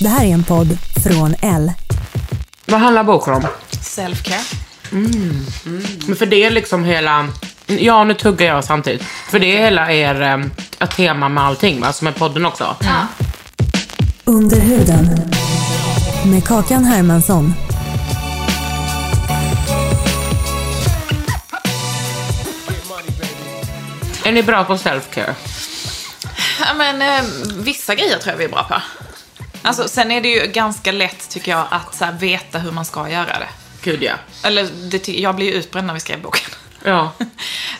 Det här är en podd från L. Vad handlar boken om? Self-care. Men för det är liksom hela... Ja, nu tuggar jag samtidigt. För det är hela er eh, tema med allting, va? Som är podden också. Under huden. Med Kakan Hermansson. Är ni bra på self-care? Ja, men, eh, vissa grejer tror jag vi är bra på. Alltså, sen är det ju ganska lätt, tycker jag, att så här, veta hur man ska göra det. Gud, ja. Eller, det, jag blir ju utbränd när vi skrev boken. Ja.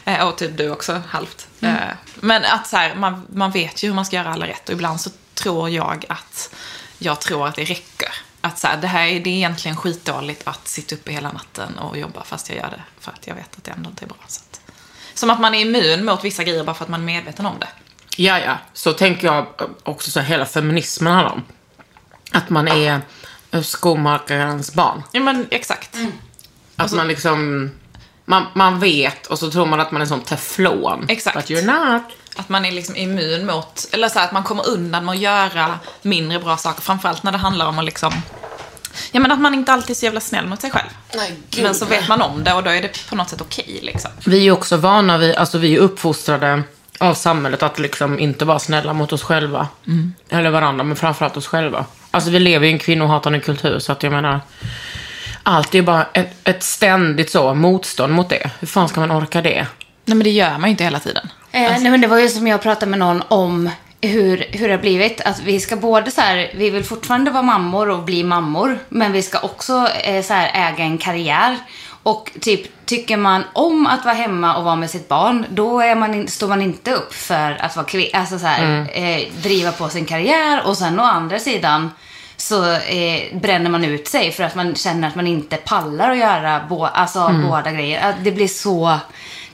Eh, och typ du också, halvt. Eh, Men att så här, man, man vet ju hur man ska göra alla rätt. Och ibland så tror jag att jag tror att det räcker. Att så här, det här är, det är egentligen skitdåligt att sitta uppe hela natten och jobba fast jag gör det. För att jag vet att det ändå inte är bra. Så som att man är immun mot vissa grejer bara för att man är medveten om det. Ja, ja. Så tänker jag också så hela feminismen handlar om. Att man är skomakarens barn. Ja men exakt. Att man liksom... Man, man vet och så tror man att man är sån teflon. Exakt. But you're not. Att man är liksom immun mot, eller så här, att man kommer undan med att göra mindre bra saker. Framförallt när det handlar om att liksom, ja men att man inte alltid är så jävla snäll mot sig själv. men så vet man om det och då är det på något sätt okej liksom. Vi är också vana vid, alltså vi är uppfostrade av samhället att liksom inte vara snälla mot oss själva. Eller varandra, men framförallt oss själva. Alltså vi lever i en kvinnohatande kultur så att jag menar, allt är bara ett, ett ständigt så motstånd mot det. Hur fan ska man orka det? Nej men det gör man ju inte hela tiden. Eh, nej, men det var ju som jag pratade med någon om hur, hur det har blivit. Att vi ska både så här, vi vill fortfarande vara mammor och bli mammor. Men vi ska också eh, så här, äga en karriär. Och typ, tycker man om att vara hemma och vara med sitt barn, då är man in, står man inte upp för att vara. Alltså så här, eh, driva på sin karriär. Och sen å andra sidan så eh, bränner man ut sig för att man känner att man inte pallar att göra bo, alltså, båda grejer. Att Det blir så...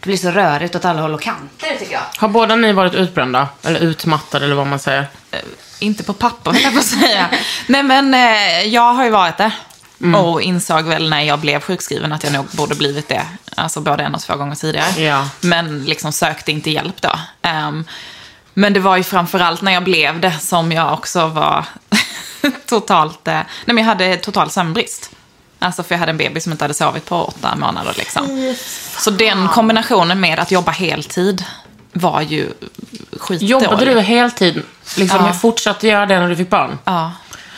Det blir så rörigt åt alla håll och kanter tycker jag. Har båda ni varit utbrända? Eller utmattade eller vad man säger? Inte på papper höll jag på att säga. Nej men eh, jag har ju varit det. Och insåg väl när jag blev sjukskriven att jag nog borde blivit det. Alltså både en och två gånger tidigare. Ja. Men liksom sökte inte hjälp då. Ehm, men det var ju framförallt när jag blev det som jag också var totalt... Eh, nej men jag hade total sömnbrist. Alltså för jag hade en bebis som inte hade sovit på åtta månader liksom. Så den kombinationen med att jobba heltid var ju skitdålig. Jobbade du heltid? Liksom Ja. fortsatte göra det när du fick barn? Ja.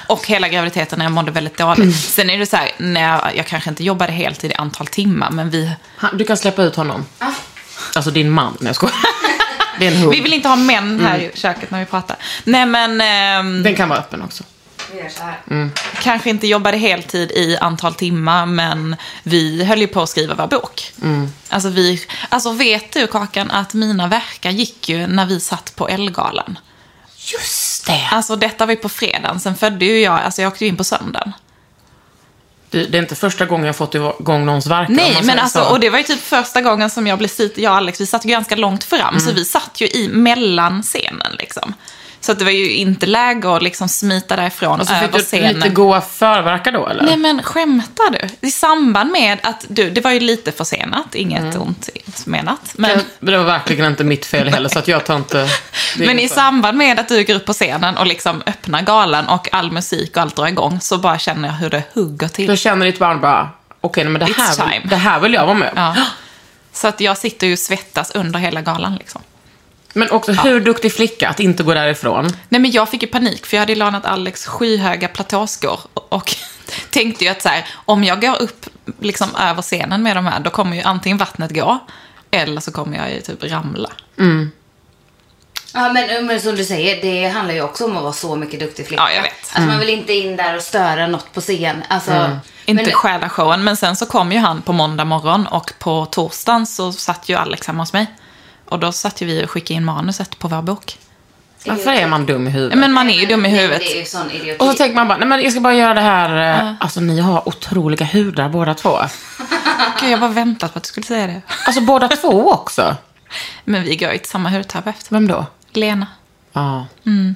Och hela graviditeten när jag mådde väldigt dåligt. Sen är det så här, när jag, jag kanske inte jobbade heltid i antal timmar, men vi, Han, du kan släppa ut honom. Alltså din man. Nej, jag skojar. Det är en hund. vi vill inte ha män här i köket när vi pratar. Nej men, ehm, Den kan vara öppen också. Vi gör så här. kanske inte jobbade heltid i antal timmar, men vi höll ju på att skriva vår bok. Alltså, vi, alltså vet du Kakan, att mina verkar gick ju när vi satt på Ellegalan. Just det. Alltså detta var ju på fredagen, sen födde ju jag, alltså jag åkte ju in på söndagen. Det, det är inte första gången jag fått igång någons verk. Nej, men alltså, så. och det var ju typ första gången som jag blev sit, jag och Alex, vi satt ju ganska långt fram, Mm. så vi satt ju i mellan scenen liksom. Så det var ju inte läge att liksom smita därifrån Och så över fick du lite goa förverkar då eller? Nej men skämtar du? I samband med att du, det var ju lite försenat, inget Mm. ont menat. Men, Det var verkligen inte mitt fel heller så att jag tar inte... men i samband med att du går upp på scenen och liksom öppnar galan och all musik och allt drar igång så bara känner jag hur det hugger till. Då känner ditt barn bara, okej men det här, vill, det här vill jag vara med om. Ja. Så att jag sitter ju och svettas under hela galan liksom. Men också hur duktig flicka att inte gå därifrån. Nej men jag fick ju panik för jag hade lånat Alex skyhöga platåskor och, och tänkte ju att så här, om jag går upp liksom över scenen med de här då kommer ju antingen vattnet gå eller så kommer jag ju typ ramla. Ja, men, men som du säger, det handlar ju också om att vara så mycket duktig flicka. Ja, jag vet. Alltså man vill inte in där och störa något på scen. Alltså, Inte men, stjäla showen, men sen så kom ju han på måndag morgon och på torsdagen så satt ju Alex hemma hos mig. Och då satt ju vi och skickade in manuset på vår bok. Varför är man dum i huvudet? Men man är ju dum i huvudet. Det är ju sån idioti. Och så tänker man bara, nej men jag ska bara göra det här. eh, Alltså ni har otroliga hudar båda två. Gud, jag har bara väntat på att du skulle säga det. Alltså båda två också. Men vi går ju till samma hudterapeut. Vem då? Lena. Ja. Mm.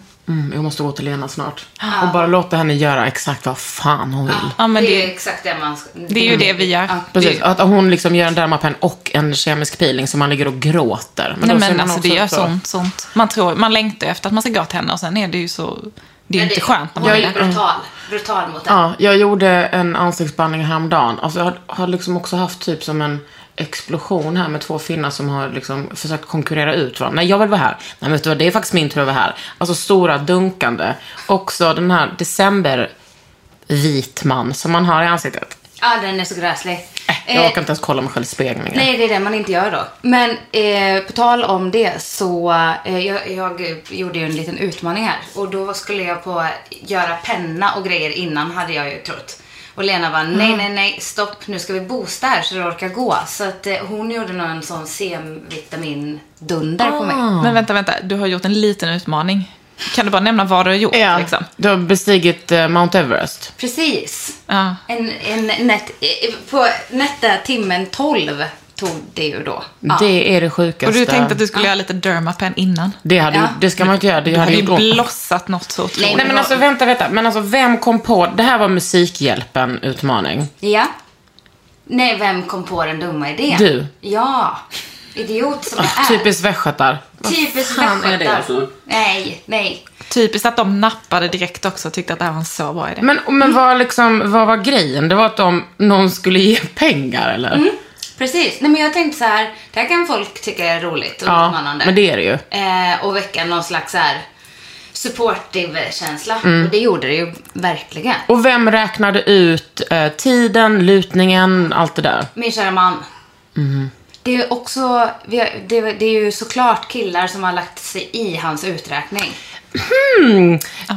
Jag måste gå till Lena snart. Och bara låta henne göra exakt vad fan hon vill. Ja, men det är det, ju exakt det man ska... det är ju det vi gör. Ja. Precis, att hon liksom gör en dermapen och en kemisk peeling så man ligger och gråter. Nej då ser men alltså det gör sånt, sånt. Man, tror, man längtar efter att man ska gå till henne och sen är det ju så... Det är ju Men inte skönt när man Jag är är där. brutal. Brutal mot henne. Ja, jag gjorde en ansiktsbehandling häromdagen. Alltså jag har, har liksom också haft typ som en explosion här med två finnar som har liksom försökt konkurrera ut varandra. Nej, jag vill vara här. Nej, men vet du vad, det är faktiskt min tur att vara här. Alltså stora dunkande. Också den här december vitman som man har i ansiktet. Ja, den är så gräslig. Jag Eh, orkar inte ens kolla mig själv i spegeln. Nej, det är det man inte gör då. Men eh, på tal om det så, eh, jag, jag gjorde ju en liten utmaning här. Och då skulle jag på göra penna och grejer innan hade jag ju trott. Och Lena var nej, nej, nej, stopp, nu ska vi boosta här så det orkar gå. Så att eh, hon gjorde nog en sån C-vitamin-dunder på mig. Men vänta, vänta. Du har gjort en liten utmaning. Kan du bara nämna vad du har gjort? Ja, Liksom? du har bestigit eh, Mount Everest. Precis. Ja. En, en net, eh, på nätta timmen 12 tog det ju då. Ja. Det är det sjukaste. Och du tänkte att du skulle göra lite dermapen innan? Det, hade, Ja. det ska man inte göra. Det Du hade hade ju blossat något så otroligt. Nej, Nej men alltså vänta, vänta. Men alltså vem kom på, det här var Musikhjälpen-utmaning. Ja. Nej, vem kom på den dumma idén? Du. Ja. Idiot som jag är. Typiskt västgötar. Typiskt det västgötar. alltså? Nej, nej. Typiskt att de nappade direkt också och tyckte att det här var en så bra idé. Men, men vad, liksom, vad var grejen? Det var att de, någon skulle ge pengar eller? Mm. Precis. Nej, men jag tänkte så här. Det här kan folk tycka är roligt och Ja, utmanande. men det är det ju. Eh, och väcka någon slags så här supportive känsla. Mm. Och det gjorde det ju verkligen. Och vem räknade ut eh, tiden, lutningen, allt det där? Min kära man. Mhm. Det är också, det är ju såklart killar som har lagt sig i hans uträkning.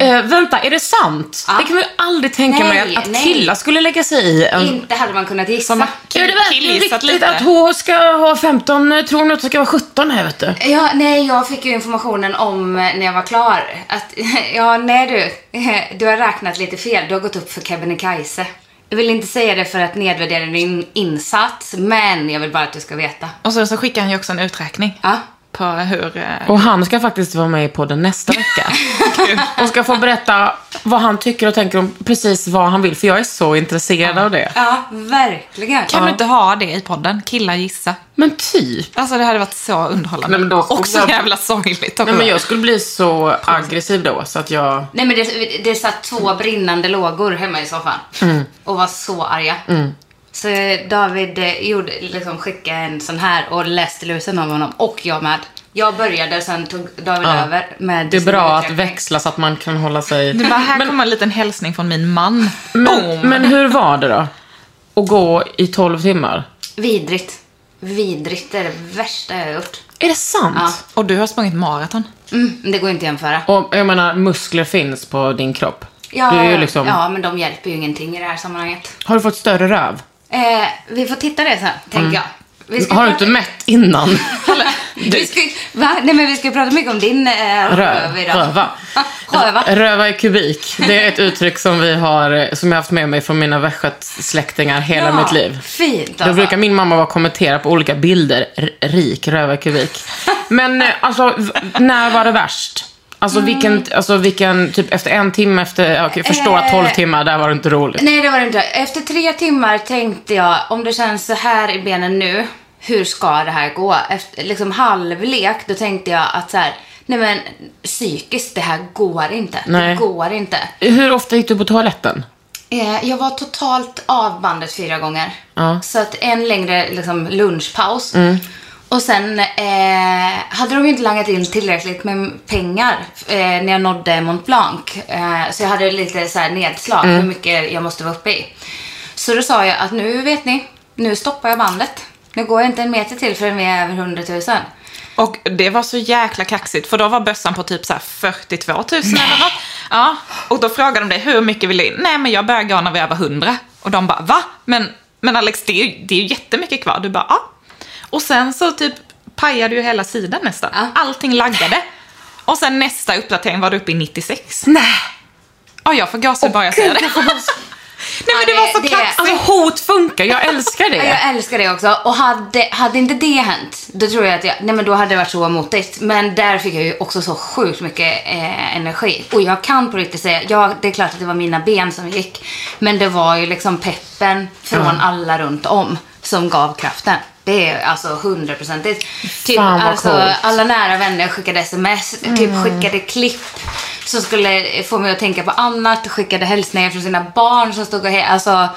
Eh, vänta, är det sant? Ja. Det kan man ju aldrig tänka Nej, mig att, att killar skulle lägga sig i. En... Inte hade man kunnat gissa. Som- Är det verkligen viktigt lite. att hon ska ha 15? eh, Tror hon att det ska vara 17 här vet du? Ja, nej, jag fick ju informationen om eh, när jag var klar att, ja, nej du, du har räknat lite fel. Du har gått upp för Kebnekaise. Jag vill inte säga det för att nedvärdera din insats, men jag vill bara att du ska veta. Och så, så skickade han ju också en uträkning Ja. På hur... eh, Och han ska faktiskt vara med i podden nästa vecka. och ska få berätta vad han tycker och tänker om precis vad han vill. För jag är så intresserad av det. Ja, verkligen. Kan du inte ha det i podden? Killar gissa. Men typ. Alltså det hade varit så underhållande. Nej, men då och så jag- jävla sorgligt också. Nej, men jag skulle bli så aggressiv då så att jag... Nej men det, det satt två brinnande lågor hemma i soffan. Mm. Och var så arga. Så David eh, gjorde, liksom skickade en sån här och läste lusen av honom. Och jag med. Jag började, sen tog David Ja. över med Det är bra att växla så att man kan hålla sig... Det bara, här kommer en liten hälsning från min man. Men, men hur var det då? Att gå i 12 timmar? Vidrigt. Vidrigt. Det är det värsta jag har gjort. Är det sant? Ja. Och du har sprungit maraton. Mm, men det går inte att jämföra. Och jag menar, muskler finns på din kropp. Ja, Du är ju liksom... ja, men de hjälper ju ingenting i det här sammanhanget. Har du fått större röv? Eh, vi får titta det sen, tänker jag. Mm. Har du inte mätt innan? Vi ska, va? Nej men vi ska prata mycket om din eh, röv Röv, idag. röva. Röva. Röva i kubik. Det är ett uttryck som vi har, som jag har haft med mig från mina västgötsläktingar hela Ja, mitt liv. Fint Då alltså. brukar min mamma vara och kommentera på olika bilder. R- rik, röva i kubik. Men eh, alltså, v- när var det värst? Alltså vilken, alltså vilken, typ efter en timme efter, jag förstår att 12 Eh. timmar, där var det inte roligt. Nej, det var det inte. Efter tre timmar tänkte jag, om det känns så här i benen nu, hur ska det här gå? Efter liksom halvlek, då tänkte jag att så här, nej men psykiskt, det här går inte. Nej. Det går inte. Hur ofta gick du på toaletten? Eh, jag var totalt av bandet fyra gånger. Ja. Så att en längre liksom, lunchpaus. Och sen eh, hade de ju inte langat in tillräckligt med pengar eh, när jag nådde Mont Blanc. Eh, så jag hade lite så nedslag hur mycket jag måste vara uppe i. Så då sa jag att nu vet ni, nu stoppar jag bandet. Nu går jag inte en meter till förrän vi är över 100 000. Och det var så jäkla kaxigt, för då var bössan på typ så här 42 000 eller något. Ja, och då frågade de dig, hur mycket vill du in? Nej, men jag börjar gå när vi är över 100. Och de bara, va? Men, men Alex, det är, ju, det är ju jättemycket kvar. Du bara, ja. Och sen så typ pajade ju hela sidan nästan. Ja. Allting laggade. Och sen nästa uppdatering var du uppe i 96. Nej! Ja, jag får gåshud bara jag säger det. Nej, men det var så det- kaxigt. Alltså hot funkar, jag älskar det. Jag älskar det också. Och hade, hade inte det hänt, då tror jag att jag, nej men då hade det varit så motigt. Men där fick jag ju också så sjukt mycket eh, energi. Och jag kan på riktigt säga, ja det är klart att det var mina ben som gick. Men det var ju liksom peppen från alla runt om som gav kraften. Det är alltså hundraprocentigt. Typ, alltså, coolt. alla nära vänner skickade sms, typ skickade klipp som skulle få mig att tänka på annat, skickade hälsningar från sina barn som stod och he- alltså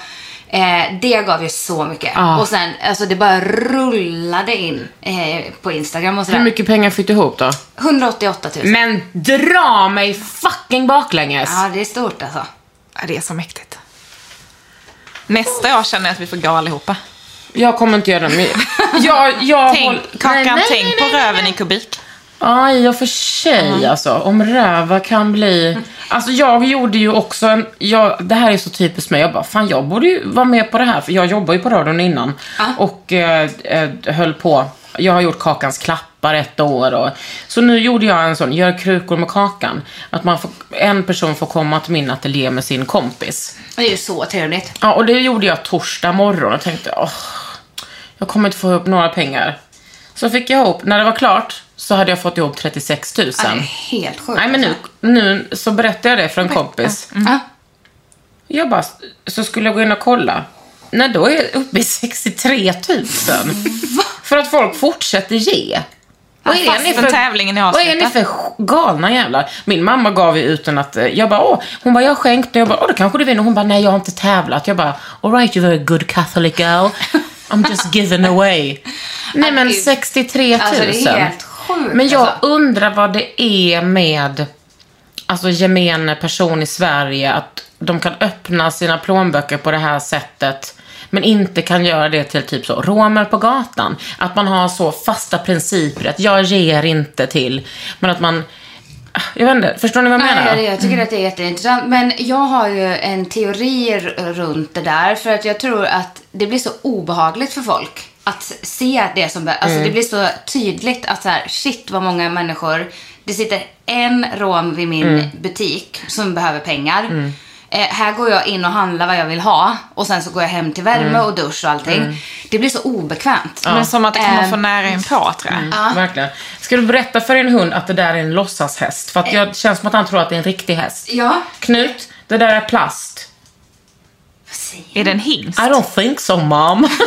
eh, Det gav ju så mycket. Ja. Och sen, alltså det bara rullade in eh, på Instagram och sådär. Hur mycket pengar fick du ihop då? 188 000. Men dra mig fucking baklänges! Ja, det är stort alltså. Ja, det är så mäktigt. Nästa år känner jag att vi får gå allihopa. Jag kommer inte göra det. Jag, jag Tänk, håll- Kakan, Nej, nej, tänk nej, på nej, röven nej. i kubik. Ja, i och för sig alltså. Om röva kan bli... Alltså jag gjorde ju också en... Jag, det här är så typiskt mig. Jag bara, fan jag borde ju vara med på det här. För jag jobbar ju på radion innan. Och eh, eh, höll på. Jag har gjort Kakans klappar ett år. Och, så nu gjorde jag en sån, gör krukor med Kakan. Att man får, en person får komma till min ateljé med sin kompis. Det är ju så trevligt. Ja, och det gjorde jag torsdag morgon och tänkte, åh, jag kommer inte få ihop några pengar. Så fick jag ihop, när det var klart så hade jag fått ihop 36 000. Ja, det är helt sjukt. Nej men nu, alltså. nu så berättade jag det för en kompis. Ja. Jag bara, så skulle jag gå in och kolla. Nej, då är jag uppe i 63 000. för att folk fortsätter ge. Vad är, ni den tävlingen är vad är ni för galna jävlar? Min mamma gav ju utan att... eh, Jag bara, åh. Hon bara, jag har skänkt. Och jag bara, åh, då kanske du vinner. Hon bara, nej, jag har inte tävlat. Jag bara, all right, you're a good Catholic girl. I'm just giving away. nej, men gud. 63 000. Alltså, det är helt sjukt, Men jag alltså. undrar vad det är med alltså gemene person i Sverige att de kan öppna sina plånböcker på det här sättet men inte kan göra det till typ så romer på gatan. Att man har så fasta principer att jag ger inte till, men att man jag vet inte, förstår ni vad jag menar? Nej, jag tycker att det är jätteintressant. Men jag har ju en teori runt det där. För att jag tror att det blir så obehagligt för folk att se det som... be- Alltså det blir så tydligt att så här, shit vad många människor... Det sitter en rom vid min butik som behöver pengar. Eh, här går jag in och handlar vad jag vill ha. Och sen så går jag hem till värme och dusch och allting. Det blir så obekvämt. Men som att det kommer Ehm, få nära in på, tror jag. Verkligen. Ska du berätta för din hund att det där är en låtsashäst? För att jag känns som att han tror att det är en riktig häst. Ja. Knut, det där är plast. Vad säger Är det en hingst? I don't think so mom.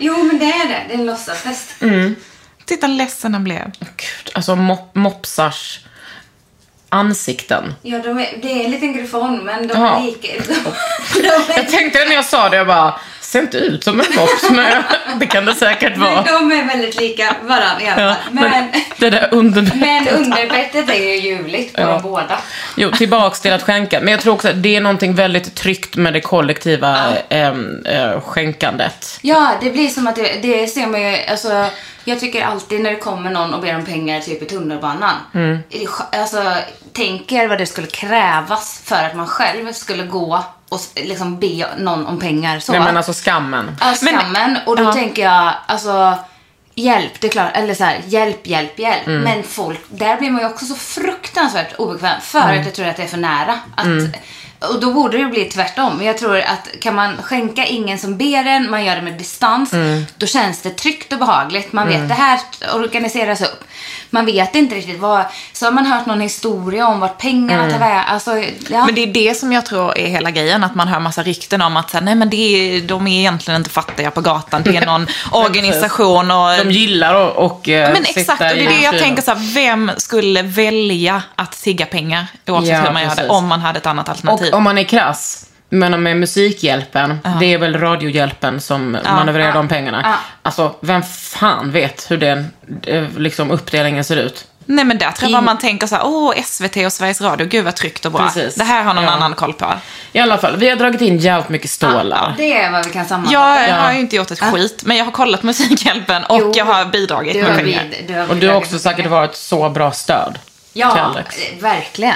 Jo, men det är det. Det är en låtsashäst. Titta ledsen han blev. Gud, alltså mop mopsars ansikten. Ja, de är, det är en liten griffon, men de Ja. är lika. De, de är, Jag tänkte när jag sa det, jag bara, ser inte ut som en mops, men det kan det säkert men vara. de är väldigt lika varandra i alla Ja, fall. Men, det där under... men underbettet är ju ljuvligt på Ja. dem båda. Jo, tillbaks till att skänka. Men jag tror också att det är någonting väldigt tryggt med det kollektiva äm, äh, skänkandet. Ja, det blir som att det, det ser man ju, alltså, jag tycker alltid när det kommer någon och ber om pengar typ i tunnelbanan. Mm. Alltså, tänk er vad det skulle krävas för att man själv skulle gå och liksom be någon om pengar så. Nej men alltså skammen. Ja, skammen. och då ja. tänker jag, alltså hjälp, det är klart, eller så här, hjälp, hjälp, hjälp. Mm. Men folk, där blir man ju också så fruktansvärt obekväm för Mm. att jag tror att det är för nära. Att, Och då borde det bli tvärtom. Men jag tror att kan man skänka ingen som ber en, man gör det med distans, Mm. då känns det tryggt och behagligt. Man vet det här organiseras upp. Man vet inte riktigt vad, så har man hört någon historia om vart pengarna Mm. tar vägen. Alltså, ja. Men det är det som jag tror är hela grejen, att man hör massa rykten om att så här, nej men det är, de är egentligen inte fattiga på gatan, det är någon organisation och... De gillar att och, eh, Men sitta exakt, och det är det jag tänker så här, vem skulle välja att tigga pengar, oavsett Ja, hur man gör det, om man hade ett annat alternativ? Och om man är krass, men med Musikhjälpen, det är väl Radiohjälpen som manövrerar de pengarna. Ja. Alltså, vem fan vet hur den eh, liksom, uppdelningen ser ut? Nej men där tror jag In- man tänker så här, åh SVT och Sveriges Radio, gud vad tryggt och bra. Precis. Det här har någon Ja. annan koll på. I alla fall, vi har dragit in jävligt mycket stålar. Det är vad vi kan sammanfatta. Jag Ja. har ju inte gjort ett skit, men jag har kollat Musikhjälpen och Jo, jag har bidragit Du med pengar. vid, du har Och du har också säkert varit så bra stöd Ja, eh, verkligen.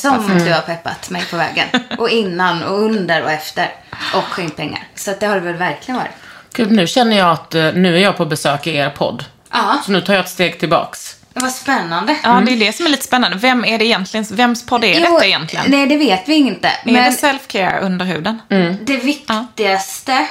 Som det. du har peppat mig på vägen. Och innan och under och efter. Och skänkt pengar. Så att det har det väl verkligen varit. Gud, nu känner jag att eh, nu är jag på besök i er podd. Ja, Så nu tar jag ett steg tillbaks. vad spännande. Ja, det är det som är lite spännande. Vem är det egentligen? Vems podd är Jo, detta egentligen? Nej, det vet vi inte. är Men det self-care under huden? det viktigaste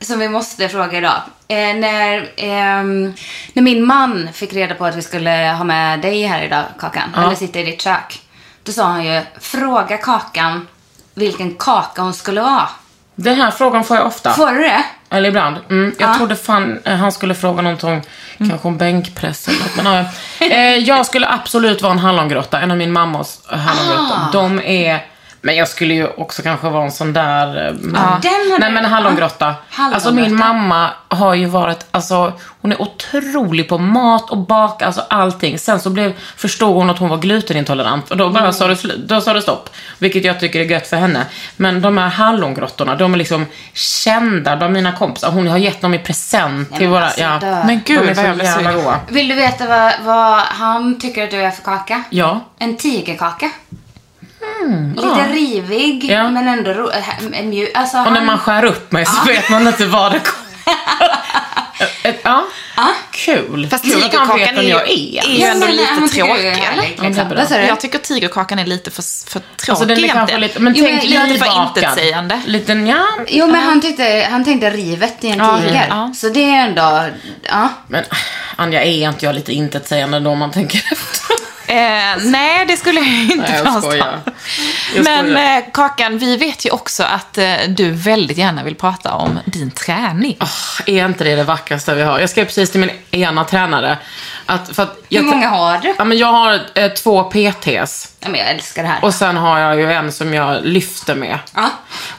som vi måste fråga idag. är när, ehm, när min man fick reda på att vi skulle ha med dig här idag, Kakan. Eller sitta i ditt kök. Då sa han ju, fråga Kakan vilken kaka hon skulle vara. Den här frågan får jag ofta. Får du det? Eller ibland. Mm, jag Ja. trodde fan eh, han skulle fråga någonting, kanske om bänkpress eller något. Men, ja. eh, jag skulle absolut vara en hallongrotta, en av min mammas eh, hallongrottor. Ah. De är, men jag skulle ju också kanske vara en sån där... eh, Den har Nej men hallongrotta. Hallongrotta. Alltså min mamma har ju varit, alltså hon är otrolig på mat och baka, alltså allting. Sen så blev, förstod hon att hon var glutenintolerant och då bara sa, det, då sa det stopp. Vilket jag tycker är gött för henne. Men de här hallongrottorna, de är liksom kända bland mina kompisar. Hon har gett dem i present till men våra, alltså, ja. dö. Men gud de är vad jag blir jävla sugen. Vill du veta vad, vad han tycker att du är för kaka? Ja. En tigerkaka. Lite rivig, Mm. Ja. men ändå ro- äh, mjuk. Alltså, Och när han- man skär upp mig så vet man inte vad det kommer. Ett- ja. Kul. Fast Kul att han tigerkakan vet är vem ju, jag är är. ju ändå lite tråkig. Ja, du? Jag tycker tigerkakan är lite för, för tråkig Alltså den är kanske egentligen. lite, men Jo, tänk men lite för intetsägande. Liten, ja. Jo, men han, tyckte, han tänkte rivet i en Ja, tiger. ja. Så det är ändå, ja. Men Anja, är inte jag lite intetsägande då om man tänker efter? Eh, nej, det skulle jag inte Nej, jag skojar. Jag Men skojar. eh, Kakan, vi vet ju också att eh, du väldigt gärna vill prata om din träning. Ah, är inte det det vackraste vi har? Jag skrev precis till min ena tränare. Att, för att jag, Hur många har du? Ja, men jag har eh, två PTs. Ja, men jag älskar det här. Och sen har jag ju en som jag lyfter med. ja.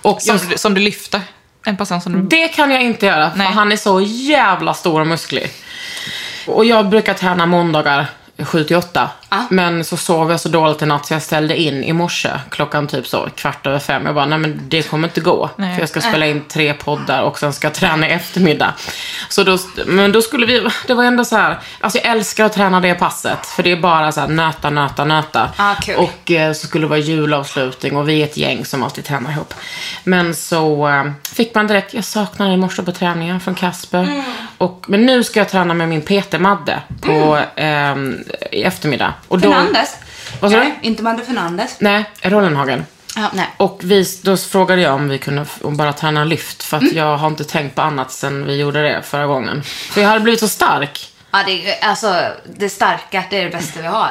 Och Som, jag, du, som du lyfter. En person som du... det kan jag inte göra, för Nej. han är så jävla stor och musklig. Och jag brukar träna måndagar 7 till 8. Ja. Men så sov jag så dåligt i natt så jag ställde in i morse klockan typ så kvart över fem. Jag bara, nej men det kommer inte gå. Nej. För jag ska spela in tre poddar och sen ska jag träna i eftermiddag. Så då, men då skulle vi, det var ändå så här, alltså jag älskar att träna det passet. För det är bara så här nöta, nöta, nöta. Ja, kul. Och eh, så skulle det vara julavslutning och vi är ett gäng som alltid tränar ihop. Men så eh, fick man direkt, jag saknade i morse på träningen från Kasper. Mm. Och, men nu ska jag träna med min PT Madde på Mm. eh, i eftermiddag. Och då, Fernandes? Vad sa du? Nej, inte Madde Fernandes. Nej, Rollenhagen. Ja, nej. Och vi, då frågade jag om vi kunde f- bara träna lyft. För att Mm. jag har inte tänkt på annat sen vi gjorde det förra gången. För jag hade blivit så stark. Ja, det, alltså, det starka, det är det bästa vi har.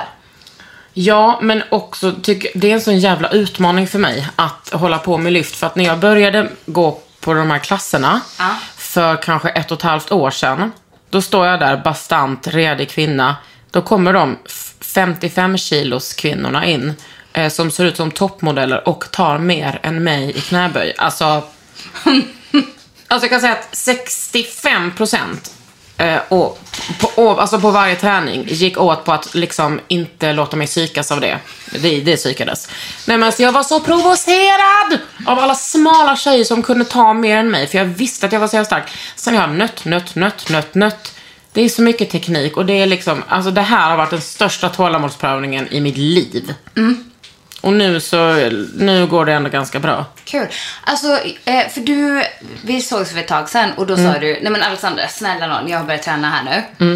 Ja, men också tycker det är en sån jävla utmaning för mig att hålla på med lyft. För att när jag började gå på de här klasserna Ja. för kanske ett och ett halvt år sedan. Då står jag där, bastant, redig kvinna. Då kommer de 55 kilos kvinnorna in. Eh, som ser ut som toppmodeller och tar mer än mig i knäböj. Alltså, alltså jag kan säga att 65 procent Eh, och på, och, alltså på varje träning gick åt på att liksom inte låta mig psykas av det. Det, det psykades. Nej men alltså jag var så provocerad av alla smala tjejer som kunde ta mer än mig. För jag visste att jag var så jävla stark. Sen har jag nött, nött, nött, nött, nött. Det är så mycket teknik och det är liksom, alltså det här har varit den största tålamodsprövningen i mitt liv. Och nu så, nu går det ändå ganska bra. Kul. Alltså, eh, för du, vi sågs för ett tag sedan och då sa du, nej men Alexandra, snälla nån, jag har börjat träna här nu.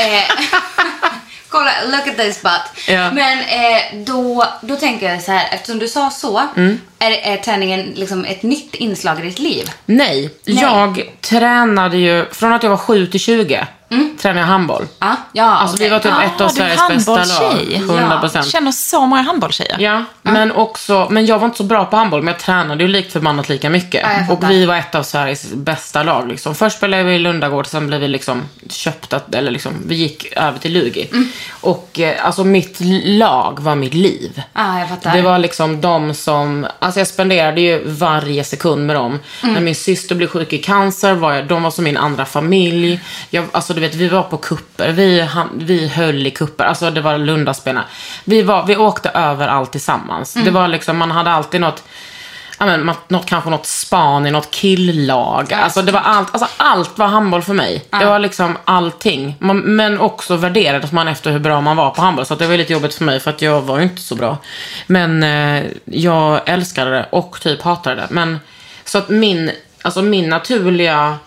Eh, Kolla, look at this butt. Ja. Men eh, då, då tänker jag så här, eftersom du sa så, Mm. är, är träningen liksom ett nytt inslag i ditt liv? Nej, jag tränade ju, från att jag var 7 till 20, tränade jag handboll. Ja, ja Alltså okej. vi var typ Ah, ett av Sveriges bästa lag. handbollstjej. 100 procent. Känner så många handbollstjejer. Ja, men också, men jag var inte så bra på handboll, men jag tränade ju likt förbannat lika mycket. Ja, fattar. och vi var ett av Sveriges bästa lag liksom. Först spelade vi i Lundagård, sen blev vi liksom köpta, eller liksom, vi gick över till Lugi. Mm. Och eh, alltså mitt lag var mitt liv. Ja, jag fattar. Det var liksom de som, alltså jag spenderade ju varje sekund med dem. Mm. När min syster blev sjuk i cancer, var jag, de var som min andra familj. Jag, alltså du vet, vi var på kupper, vi, vi höll i kupper, alltså det var Lundaspelarna. Vi, var, vi åkte överallt tillsammans. Mm. Det var liksom, man hade alltid något, ja men, något, kanske något span i något killag. Alltså det var allt, alltså allt var handboll för mig. Det var liksom allting. Man, men också värderades man efter hur bra man var på handboll. Så det var lite jobbigt för mig för att jag var ju inte så bra. Men eh, jag älskade det och typ hatade det. Men så att min, alltså min naturliga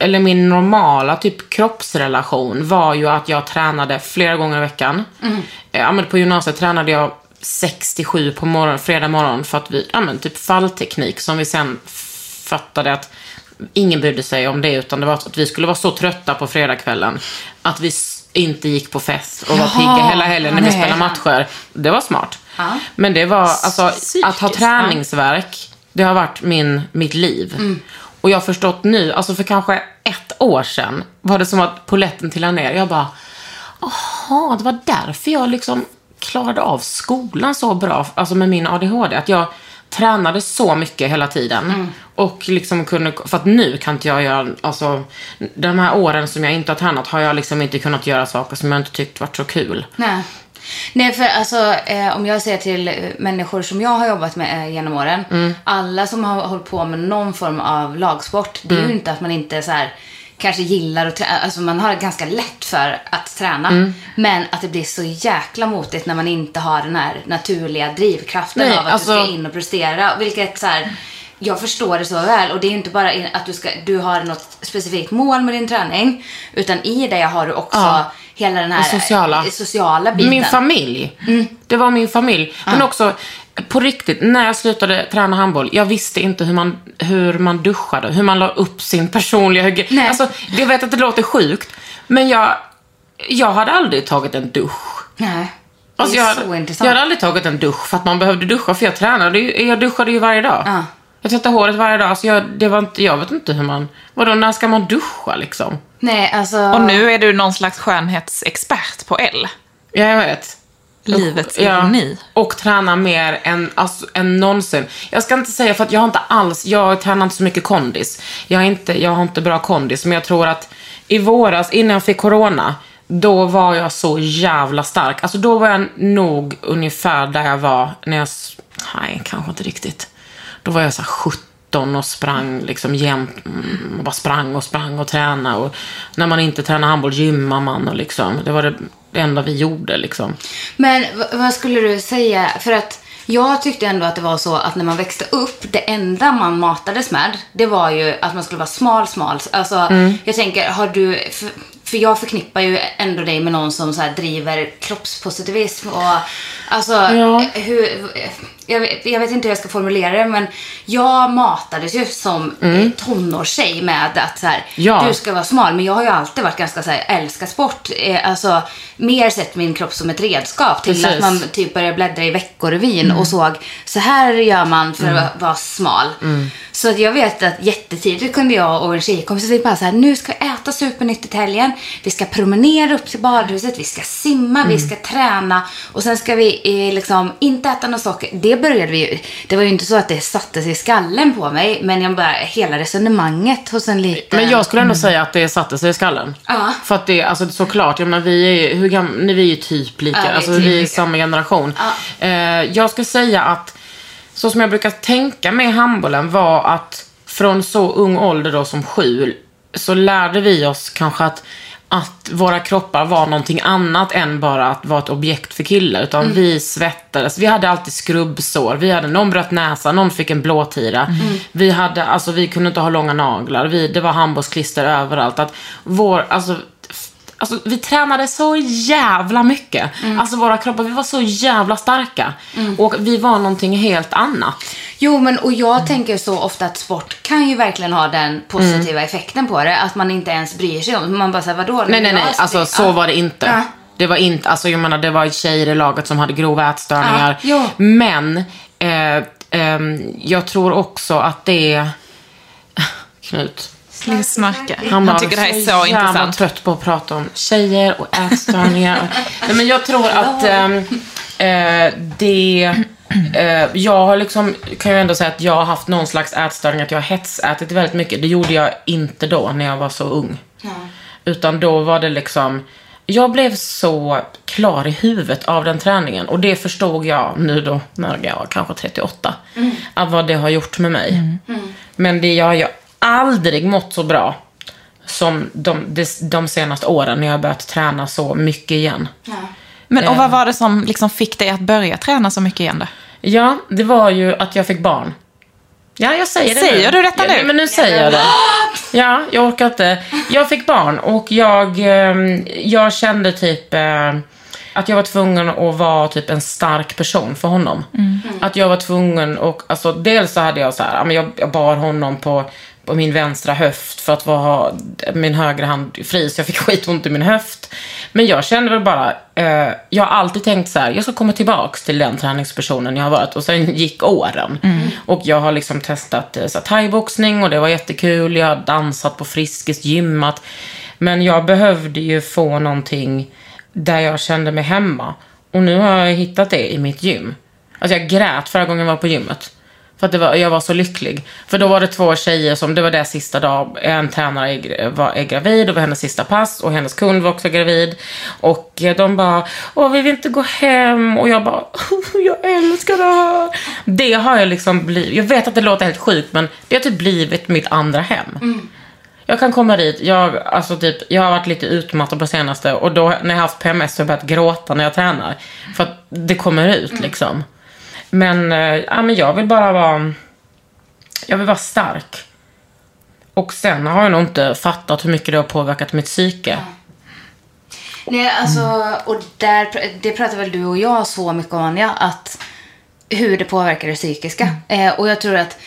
eller min normala typ kroppsrelation var ju att jag tränade flera gånger i veckan. Mm. Eh, Ja, men på gymnasiet tränade jag 67 på morgon, fredag morgon för att vi, ja men typ fallteknik som vi sen fattade att ingen brydde sig om det utan det var att vi skulle vara så trötta på fredagskvällen att vi inte gick på fest och var pigga hela helgen när vi spelade matcher. Det var smart. Ja. Men det var, alltså Psykiskt, att ha träningsverk, det har varit min, mitt liv. Mm. Och jag har förstått nu, alltså för kanske ett år sedan var det som att poletten trillade ner. Jag bara, jaha, det var därför jag liksom klarade av skolan så bra, alltså med min ADHD. Att jag tränade så mycket hela tiden. Och liksom kunde, för att nu kan inte jag göra, alltså de här åren som jag inte har tränat har jag liksom inte kunnat göra saker som jag inte tyckt varit så kul. Nej. Nej, för alltså eh, om jag ser till eh, människor som jag har jobbat med eh, genom åren. Mm. Alla som har hållit på med någon form av lagsport. Det är Mm. ju inte att man inte så här, kanske gillar att träna. Alltså man har ganska lätt för att träna. Mm. Men att det blir så jäkla motigt när man inte har den här naturliga drivkraften Nej, av att alltså- du ska in och prestera. Vilket så här, jag förstår det så väl och det är ju inte bara att du, ska, du har något specifikt mål med din träning. Utan i det har du också Ja. Hela den här sociala. sociala biten. Min familj. Det var min familj. Men också, på riktigt, när jag slutade träna handboll, jag visste inte hur man, hur man duschade, hur man la upp sin personliga hygien. Alltså, jag vet att det låter sjukt, men jag, jag hade aldrig tagit en dusch. Nej. Alltså, jag, jag hade aldrig tagit en dusch för att man behövde duscha, för jag tränade ju, jag duschade ju varje dag. Ja. Jag tvättade håret varje dag, så jag, det var inte, jag vet inte hur man, vadå, när ska man duscha liksom? Nej, alltså... Och nu är du någon slags skönhetsexpert på L. Ja, jag vet. Livets Ja, ironi. och träna mer än, alltså, än någonsin. Jag ska inte säga för att jag har inte alls, jag tränar inte så mycket kondis. Jag, är inte, jag har inte bra kondis, men jag tror att i våras, innan jag fick corona, då var jag så jävla stark. Alltså då var jag nog ungefär där jag var när jag, nej kanske inte riktigt. Då var jag så här 17 och sprang liksom jämt, och bara sprang och sprang och tränade. Och när man inte tränar handboll gymmar man och liksom, det var det, enda vi gjorde liksom. Men vad skulle du säga? För att jag tyckte ändå att det var så att när man växte upp, det enda man matades med, det var ju att man skulle vara smal, smal. Alltså, Mm. jag tänker, har du... För, för jag förknippar ju ändå dig med någon som så driver kroppspositivism och alltså Ja. hur... Jag vet, jag vet inte hur jag ska formulera det, men jag matades ju som mm. tonårstjej med att så här, Ja. du ska vara smal. Men jag har ju alltid varit ganska så här, älskar sport. Eh, Alltså, mer sett min kropp som ett redskap till Precis. att man typ började bläddra i Veckorevyn och såg så här gör man för att vara smal. Så att jag vet att jättetidigt kunde jag och en tjejkompis vi bara så här, nu ska vi äta supernyttigt helgen. Vi ska promenera upp till badhuset, vi ska simma, vi ska träna och sen ska vi eh, liksom inte äta något socker. Det började vi ju, det var ju inte så att det satte sig i skallen på mig, men jag bara, hela resonemanget hos en liten... Men jag skulle ändå säga att det satte sig i skallen. Ja. För att det, alltså såklart, jag menar, vi är ju, hur gamla, vi är ju typ lika, Ja, vi alltså typ vi är lika. samma generation. Eh, jag skulle säga att, så som jag brukar tänka med handbollen var att från så ung ålder då som sju, så lärde vi oss kanske att att våra kroppar var någonting annat än bara att vara ett objekt för killar. Utan Mm. vi svettades. Vi hade alltid skrubbsår. Vi hade, någon bröt näsan, någon fick en blåtira. Mm. Vi hade, alltså vi kunde inte ha långa naglar. Vi, det var handbollsklister överallt. Att vår, alltså, alltså, vi tränade så jävla mycket. Alltså våra kroppar, vi var så jävla starka. Och vi var någonting helt annat. Jo, men och jag tänker så ofta att sport kan ju verkligen ha den positiva effekten på det. Att man inte ens bryr sig om Man bara säger vadå? Nej, nej, nej. Alltså så var det inte. Ja. Det var inte, alltså jag menar det var tjejer i laget som hade grova ätstörningar. Ja. Men eh, ehm, jag tror också att det. Knut. Snarkar. Han, bara, tycker det här är så jävla intressant. trött på att prata om tjejer och ätstörningar. Nej, men jag tror att eh, det... Eh, jag har liksom, kan ju ändå säga att jag har haft någon slags ätstörning, att jag har hetsätit väldigt mycket. Det gjorde jag inte då, när jag var så ung. Utan då var det liksom, jag blev så klar i huvudet av den träningen. Och det förstod jag nu då, när jag var kanske 38. Att vad det har gjort med mig. Men det, jag har ju aldrig mått så bra som de, de, de senaste åren när jag har börjat träna så mycket igen. Men och vad var det som liksom fick dig att börja träna så mycket igen då? Ja, det var ju att jag fick barn. Ja, jag säger det Säger nu. du detta ja, nu? Men nu säger jag det. Ja, jag orkar inte. Jag fick barn och jag, ehm, jag kände typ eh, att jag var tvungen att vara typ en stark person för honom. Att jag var tvungen och, alltså dels så hade jag så här, ja, jag bar honom på, på min vänstra höft för att ha min högra hand fri så jag fick skitont i min höft. Men jag kände väl bara, eh, jag har alltid tänkt så här, jag ska komma tillbaks till den träningspersonen jag har varit. Och sen gick åren. Och jag har liksom testat eh, så här, thaiboxning och det var jättekul. Jag har dansat på Friskis, gymmat. Men jag behövde ju få någonting där jag kände mig hemma. Och nu har jag hittat det i mitt gym. Alltså jag grät förra gången jag var på gymmet. För att var, jag var så lycklig. För då var det två tjejer som, det var deras sista dag, en tränare är, var, är gravid, och var hennes sista pass och hennes kund var också gravid. Och eh, de bara, åh vi vill inte gå hem. Och jag bara, jag älskar det här. Det har jag liksom blivit, jag vet att det låter helt sjukt men det har typ blivit mitt andra hem. Jag kan komma dit, jag, alltså typ, jag har varit lite utmattad på senaste och då när jag har haft PMS så har jag börjat gråta när jag tränar. För att det kommer ut liksom. Men, eh, ja, men jag vill bara vara, jag vill vara stark. Och sen har jag nog inte fattat hur mycket det har påverkat mitt psyke. Nej, alltså, och där, det pratar väl du och jag så mycket om, Anja, att hur det påverkar det psykiska. Eh, och jag tror att,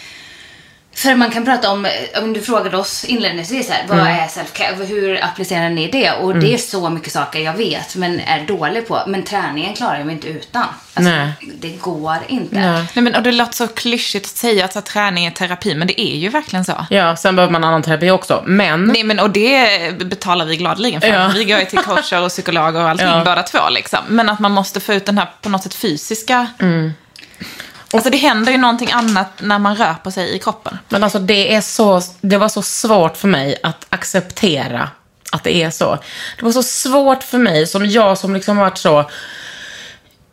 för man kan prata om, eh, om du frågade oss inledningsvis här, vad är self-care, hur applicerar ni det? Och det är så mycket saker jag vet, men är dålig på. Men träningen klarar jag mig inte utan. Alltså, Nej. Det går inte. Nej. Nej, men, och det låter så klyschigt att säga att här, träning är terapi, men det är ju verkligen så. Ja, sen behöver man annan terapi också. Men, Nej, men och det betalar vi gladeligen för. Ja. Vi går ju till coacher och psykologer och allting Ja. båda två liksom. Men att man måste få ut den här på något sätt fysiska... Mm. Alltså det händer ju någonting annat när man rör på sig i kroppen. men alltså det är så, det var så svårt för mig att acceptera att det är så. Det var så svårt för mig, som jag som liksom varit så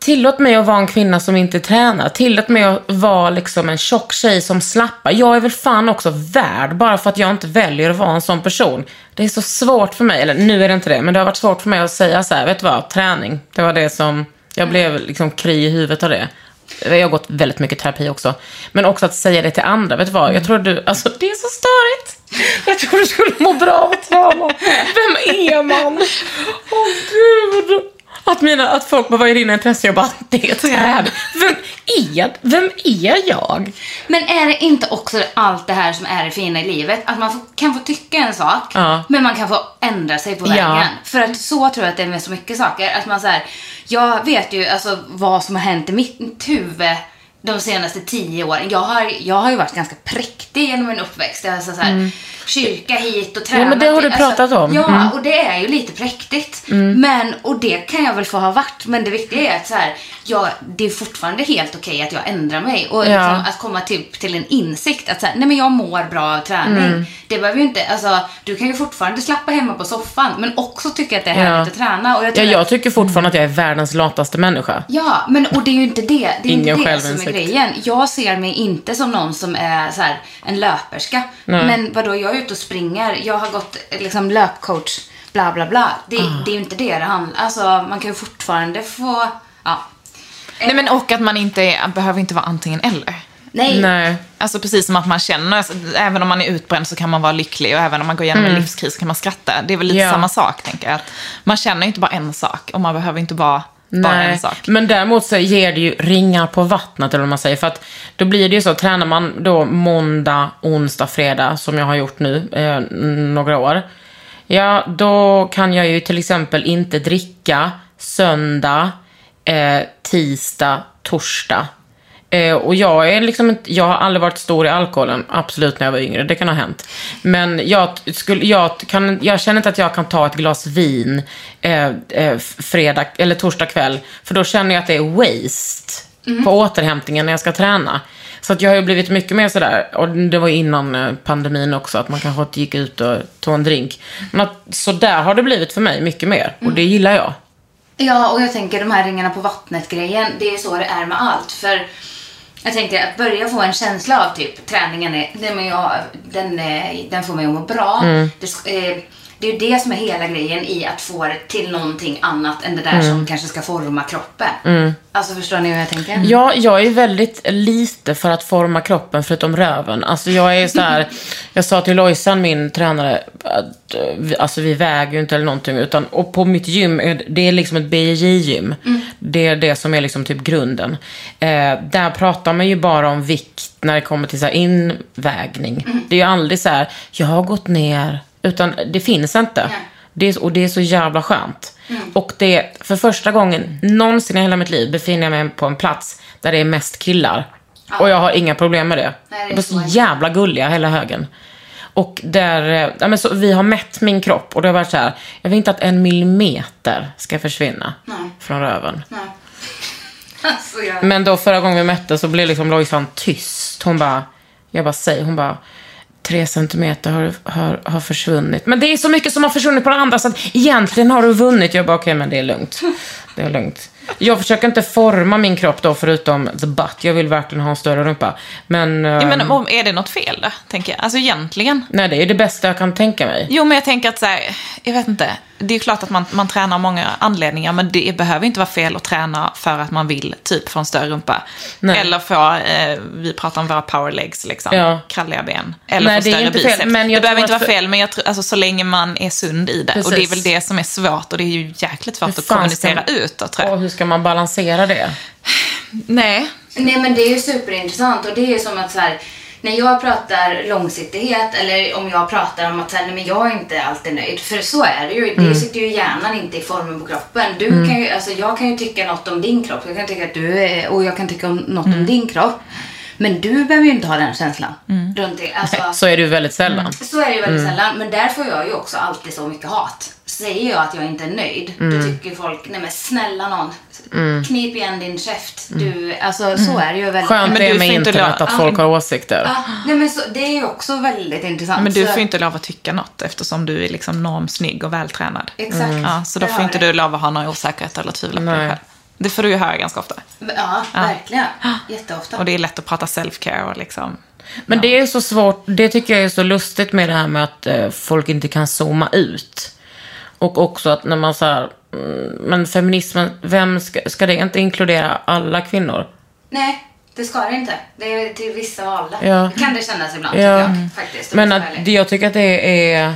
Tillåt mig att vara en kvinna som inte tränar. Tillåt mig att vara liksom en tjock tjej som slappar. Jag är väl fan också värd bara för att jag inte väljer att vara en sån person. Det är så svårt för mig, eller nu är det inte det, men det har varit svårt för mig att säga så här, vet du vad, träning. Det var det som, jag blev liksom kry i huvudet av det. Jag har gått väldigt mycket terapi också. Men också att säga det till andra. Vet du vad? Jag tror du, alltså det är så störigt. Jag tror du skulle må bra av att träna. Vem är man? Åh gud. Att, mina, att folk bara, vad är dina intressen? Jag bara, det är träning. Vem är, vem är jag? Men är det inte också allt det här som är det fina i livet? Att man kan få tycka en sak, Ja. men man kan få ändra sig på Ja. vägen. För att så tror jag att det är med så mycket saker. Att man så här, jag vet ju alltså vad som har hänt i mitt huvud de senaste tio åren. Jag har, jag har ju varit ganska präktig genom min uppväxt. Alltså så här, Kyrka hit och tränat. Mm. men det har du Alltså, pratat om. Ja, Mm. och det är ju lite präktigt. Men, och det kan jag väl få ha varit. Men det viktiga är att så här, jag, det är fortfarande helt okej att jag ändrar mig. Och Ja. liksom, att komma till, till en insikt att så här, nej men jag mår bra av träning. Mm. Det behöver ju inte, alltså du kan ju fortfarande slappa hemma på soffan men också tycka att det är Ja. härligt att träna. Och jag Ja, jag tycker fortfarande att jag är världens lataste människa. ja, men och det är ju inte det. Det är Ingen inte det. Grejen. Jag ser mig inte som någon som är så här, en löperska. Men vadå, jag är ute och springer. Jag har gått liksom löpcoach, bla bla bla. Det, Ah. det är ju inte det det handlar Alltså man kan ju fortfarande få, ja. Nej, men och att man inte behöver inte vara antingen eller. Nej. Nej. Alltså precis som att man känner, alltså, även om man är utbränd så kan man vara lycklig och även om man går igenom en livskris så kan man skratta. Det är väl lite Mm. Ja. samma sak, tänker jag. Att man känner ju inte bara en sak och man behöver inte vara bara en sak. Men däremot så ger det ju ringar på vattnet, eller vad man säger. För att då blir det ju så, tränar man då måndag, onsdag, fredag, som jag har gjort nu eh, några år. Ja, då kan jag ju till exempel inte dricka söndag, eh, tisdag, torsdag. Eh, och jag är liksom inte, jag har aldrig varit stor i alkoholen, absolut när jag var yngre, det kan ha hänt. Men jag, skulle, jag, kan, jag känner inte att jag kan ta ett glas vin eh, eh, fredag eller torsdag kväll, för då känner jag att det är waste på återhämtningen när jag ska träna. Så att jag har ju blivit mycket mer sådär, och det var innan eh, pandemin också, att man kanske inte gick ut och tog en drink. Men att, så där har det blivit för mig, mycket mer. Och det gillar jag. Ja, och jag tänker de här ringarna på vattnet-grejen, det är så det är med allt. För jag tänker att börja få en känsla av typ träningen, är, den, är jag, den, är- den får mig att må bra. Det, sk- eh, det är ju det som är hela grejen i att få det till någonting annat än det där som kanske ska forma kroppen. Alltså förstår ni hur jag tänker? Ja, jag är väldigt lite för att forma kroppen förutom röven. Alltså jag är så här, jag sa till Lojsan, min tränare, att eh, vi- alltså vi väger ju inte eller någonting. Utan, och på mitt gym, det- är liksom ett BJJ-gym. Det är det som är liksom typ grunden. Eh, där pratar man ju bara om vikt när det kommer till så invägning. Det är ju aldrig så här, jag har gått ner, utan det finns inte. Det är, och det är så jävla skönt. Och det, för första gången någonsin i hela mitt liv befinner jag mig på en plats där det är mest killar. Och jag har inga problem med det. Nej, det är de är så så jävla gulliga hela högen. Och där, eh, ja, men så, vi har mätt min kropp och det har varit så här, jag vill inte att en millimeter ska försvinna från röven. Nej. Alltså, jag... Men då förra gången vi mätte så blev liksom Lojsan tyst. Hon bara, jag bara säger, hon bara, tre centimeter har, har, har försvunnit. Men det är så mycket som har försvunnit på det andra så att egentligen har du vunnit. Jag bara, okej men det är lugnt. Det är lugnt. Jag försöker inte forma min kropp då förutom the butt. Jag vill verkligen ha en större rumpa. Men, Ja, men ehm, om- är det något fel där, tänker jag? Alltså egentligen. nej det är det bästa jag kan tänka mig. Jo, men jag tänker att så här, jag vet inte. Det är klart att man, man tränar av många anledningar, men det behöver inte vara fel att träna för att man vill typ få en större rumpa. Nej. Eller få, eh, vi pratar om våra power legs, liksom. Ja. Kralliga ben. Eller Nej, få det är större inte fel, biceps. men det behöver inte vara fel, men jag tror, alltså, så länge man är sund i det. Och det är Precis. väl det som är svårt, och det är ju jäkligt svårt att kommunicera ska- utåt, tror jag. Och hur ska man balansera det? Nej. Nej men det är ju superintressant och det är ju som att så här, när jag pratar långsiktighet eller om jag pratar om att så här, nej, men jag är inte alltid nöjd. För så är det ju. Det sitter ju hjärnan inte i formen på kroppen. Du kan ju, alltså, jag kan ju tycka något om din kropp. Jag kan tycka att du är, och jag kan tycka om något om din kropp. Men du behöver ju inte ha den känslan runt det. Alltså, Så är det ju väldigt sällan. så är det ju väldigt sällan. Men där får jag ju också alltid så mycket hat. Säger jag att jag inte är nöjd, då tycker folk, nej men snälla någon, knip igen din käft. Du, alltså så är det ju väldigt. Skönt Men det du är med får inte internet att folk har åsikter. Ja, nej men så, det är ju också väldigt intressant. Men du så, får ju inte lov att tycka något eftersom du är liksom normsnygg och vältränad. Exakt. Ja, så då får inte det. du lov att ha några osäkerheter eller tvivla på dig Nej. själv. Det får du ju höra ganska ofta. Ja, verkligen. Jätteofta. Och det är lätt att prata self-care och liksom... Men det är så svårt, det tycker jag är så lustigt med det här med att eh, folk inte kan zooma ut. Och också att när man så här, mm, men feminismen, vem ska, ska det inte inkludera alla kvinnor? Nej, det ska det inte. Det är till vissa valda. Ja. Det kan det kännas ibland Ja. jag. Faktiskt. Men att, jag det, tycker att det är...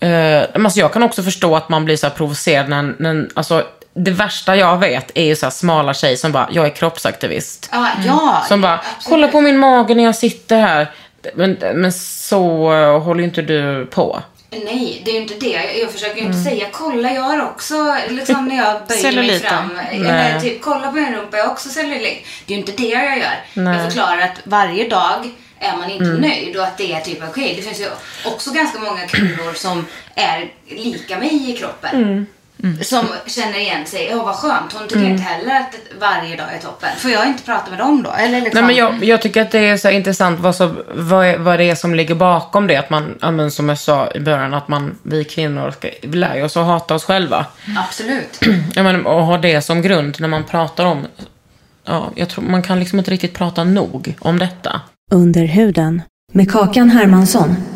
Eh, alltså jag kan också förstå att man blir så här provocerad när, när alltså, det värsta jag vet är ju så smala tjejer som bara, jag är kroppsaktivist. ärlig. Ja, ja. Som bara, absolut. kolla på min mage när jag sitter här. Men, men så eh, håller ju inte du på. Nej, det är ju inte det. Jag, försöker ju Mm. inte säga kolla jag har också, liksom när jag böjer mig fram. Eller typ kolla på min rumpa, jag har också cellulit. Det är ju inte det jag gör. Nej. Jag förklarar att varje dag är man inte Mm. nöjd och att det är typ okej. Det finns ju också ganska många kvinnor som är lika mig i kroppen. Mm. Som känner igen sig. Ja, vad skönt. Hon tycker inte heller att varje dag är toppen. Får jag inte prata med dem då? Eller liksom... Nej, men jag, jag tycker att det är så intressant vad, så, vad, är, vad det är som ligger bakom det. Att man, men som jag sa i början, att man, vi kvinnor ska, vi lär oss att hata oss själva. Absolut. Ja, men, och ha det som grund när man pratar om... Ja, jag tror man kan liksom inte riktigt prata nog om detta. Under huden med Kakan Hermansson.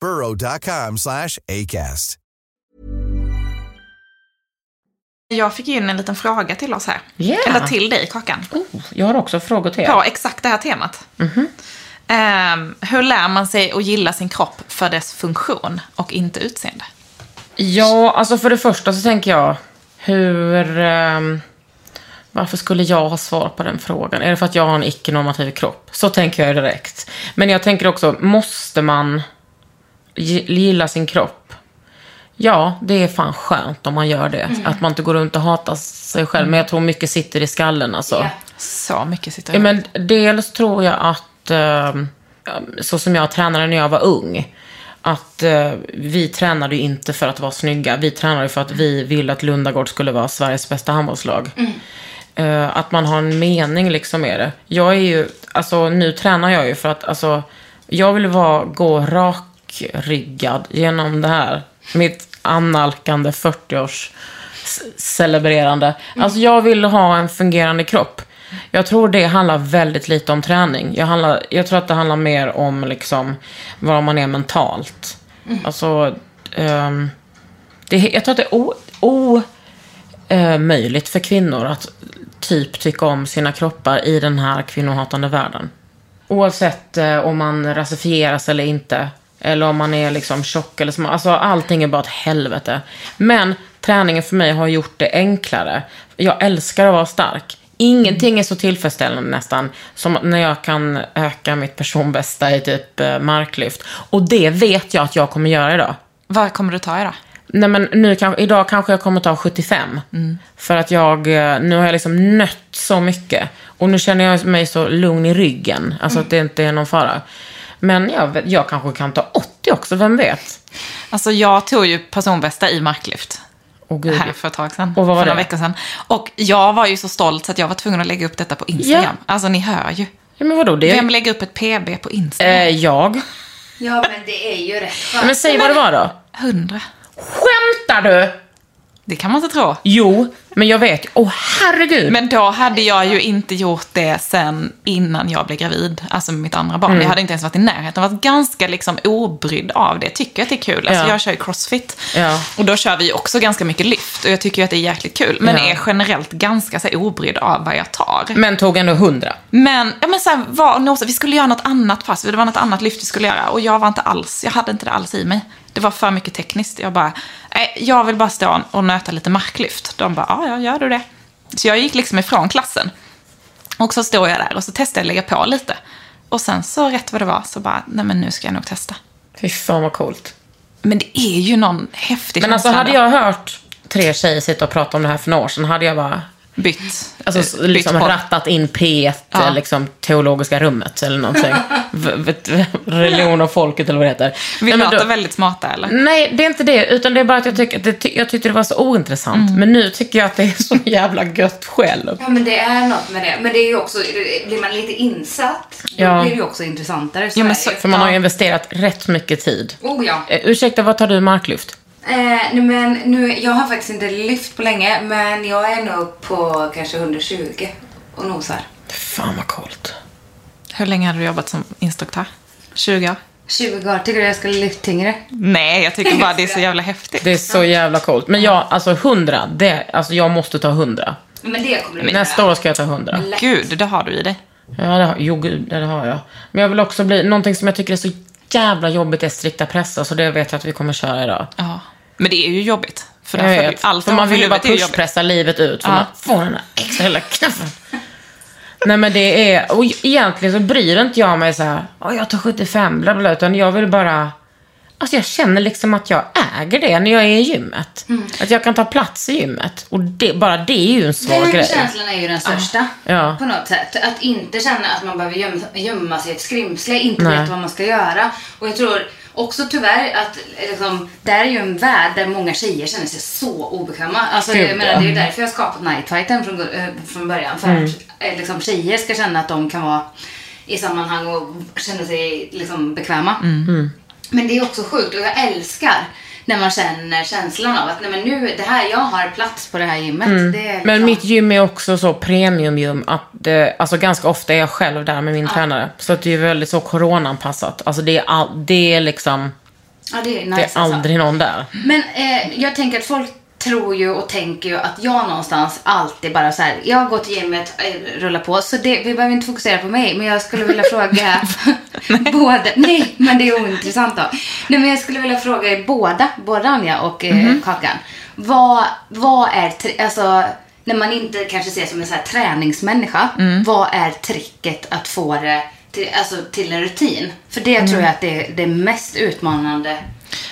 burrow.com slash ACAST. Jag fick in en liten fråga till oss här. Yeah. Eller till dig, Kakan. Oh, jag har också frågor till er. På exakt det här temat. Ehm, hur lär man sig att gilla sin kropp för dess funktion och inte utseende? Ja, alltså för det första så tänker jag, hur... ehm, varför skulle jag ha svar på den frågan? Är det för att jag har en icke-normativ kropp? Så tänker jag direkt. Men jag tänker också, måste man gilla sin kropp? Ja, det är fan skönt om man gör det. Att man inte går runt och hatar sig själv. Men jag tror mycket sitter i skallen alltså. Så mycket sitter Ja, i men dels tror jag att, eh, så som jag tränade när jag var ung, att eh, vi tränade ju inte för att vara snygga. Vi tränade för att vi ville att Lundagård skulle vara Sveriges bästa handbollslag. Eh, att man har en mening liksom med det. Jag är ju, alltså nu tränar jag ju för att, alltså, jag vill vara, gå rakryggad genom det här. Mitt annalkande 40-års c- celebrerande. Alltså jag vill ha en fungerande kropp. Jag tror det handlar väldigt lite om träning. Jag, handlar, jag tror att det handlar mer om liksom vad man är mentalt. Alltså, ehm, det, jag tror att det är o, o, eh, möjligt för kvinnor att typ tycka om sina kroppar i den här kvinnohatande världen. Oavsett eh, om man rasifieras eller inte. Eller om man är liksom tjock eller smal. Alltså allting är bara ett helvete. Men träningen för mig har gjort det enklare. Jag älskar att vara stark. Ingenting är så tillfredsställande nästan som när jag kan öka mitt personbästa i typ eh, marklyft. Och det vet jag att jag kommer göra idag. Vad kommer du ta idag? Nej men nu idag kanske jag kommer ta 75. För att jag, eh, nu har jag liksom nött så mycket. Och nu känner jag mig så lugn i ryggen. Alltså att det inte är någon fara. Men jag, jag kanske kan ta 80 också, vem vet? Alltså jag tog ju personbästa i marklyft. Gud. här för ett tag sedan. Och vad var för några veckor sedan. Och jag var ju så stolt så att jag var tvungen att lägga upp detta på Instagram. Alltså ni hör ju. Ja, men vadå? Det Vem lägger upp ett PB på Instagram? eh, jag. Ja, men det är ju rätt Ja, Men säg vad det var då. Hundra. Skämtar du? Det kan man inte tro. Jo, men jag vet. Åh herregud. Men då hade jag ju inte gjort det sen innan jag blev gravid. Alltså med mitt andra barn. Mm. Jag hade inte ens varit i närheten. Jag var ganska liksom obrydd av det. Tycker att det är kul. Alltså Ja. jag kör ju crossfit. Ja. Och då kör vi också ganska mycket lyft. Och jag tycker ju att det är jäkligt kul. Men Ja. är generellt ganska så obrydd av vad jag tar. Men tog ändå 100. Men, ja men så här, var, vi skulle göra något annat pass, det var något annat lyft vi skulle göra. Och jag var inte alls, jag hade inte det alls i mig. Det var för mycket tekniskt. Jag bara, nej, jag vill bara stå och nöta lite marklyft. De bara, ja, ja, gör du det. Så jag gick liksom ifrån klassen. Och så står jag där och så testar jag att lägga på lite. Och sen så rätt vad det var så bara, nej men nu ska jag nog testa. Fy fan vad coolt. Men det är ju någon häftig Men alltså hade jag hört tre tjejer sitta och prata om det här för några år sedan hade jag bara bytt. Alltså s- bytt liksom podd. rattat in P1, Ja. eh, liksom teologiska rummet eller någonting. Religion och folket eller vad det heter. Vi Nej, låter då- väldigt smarta eller? Nej, det är inte det. Utan det är bara att jag, tycker, att det, ty- jag tyckte det var så ointressant. Mm. Men nu tycker jag att det är så jävla gött själv. Ja, men det är något med det. Men det är ju också, blir man lite insatt, då Ja. blir det ju också intressantare. Så Ja, men så-. För man har ju investerat rätt mycket tid. Oh ja. Eh, ursäkta, vad tar du i marklyft? Eh, nej, men nu, jag har faktiskt inte lyft på länge, men jag är nog på kanske 120 och nosar. Fan vad coolt. Hur länge hade du jobbat som instruktör? 20 år? 20 år. Tycker du jag skulle lyft tyngre? Nej, jag tycker bara det är så jävla häftigt. Det är så jävla coolt. Men jag, alltså 100, det, alltså jag måste ta 100. Men det kommer du Nästa år ska jag ta 100. Gud, det har du i dig. Ja, det har, jo gud, det har jag. Men jag vill också bli, någonting som jag tycker är så jävla jobbigt är strikta pressar, så det vet jag att vi kommer köra idag. Ja. Men det är ju jobbigt. För, Jag vet. allt för man vill ju bara pushpressa livet ut. För Ja. man får den där extra lilla knuffen. Nej men det är, och egentligen så bryr inte jag mig så här, "Åh, jag tar 75, bla bla, utan jag vill bara, alltså jag känner liksom att jag äger det när jag är i gymmet. Mm. Att jag kan ta plats i gymmet. Och det, bara det är ju en svår Den grej. känslan är ju den största. Ja. På något sätt. Att inte känna att man behöver gömma, gömma sig i ett skrimsle, inte Nej. veta vad man ska göra. Och jag tror också tyvärr att liksom, där är ju en värld där många tjejer känner sig så obekväma. Alltså, Gud, jag menar, ja. det är ju därför jag har skapat Nightfighten från, eh, från början. För Mm. att eh, liksom, tjejer ska känna att de kan vara i sammanhang och känna sig liksom, bekväma. Mm. Men det är också sjukt och jag älskar när man känner känslan av att nej men nu, det här, jag har plats på det här gymmet. Det är liksom, Mm. Men mitt gym är också så premiumgym att eh, alltså ganska ofta är jag själv där med min tränare. Så att det är väldigt så coronaanpassat. Alltså det är, all, det är liksom, ja, det är nice det är alltså. aldrig någon där. Men eh, jag tänker att folk tror ju och tänker ju att jag någonstans alltid bara så här, jag går till gymmet, eh, rullar på. Så det, vi behöver inte fokusera på mig. Men jag skulle vilja fråga både, nej men det är ointressant då. Nej men jag skulle vilja fråga er båda, både Anja och eh, Mhm. Kakan. Vad, vad är, alltså när man inte kanske ses som en så här träningsmänniska. Mm. Vad är tricket att få det till, alltså, till en rutin? För det Mm. tror jag att det är det mest utmanande.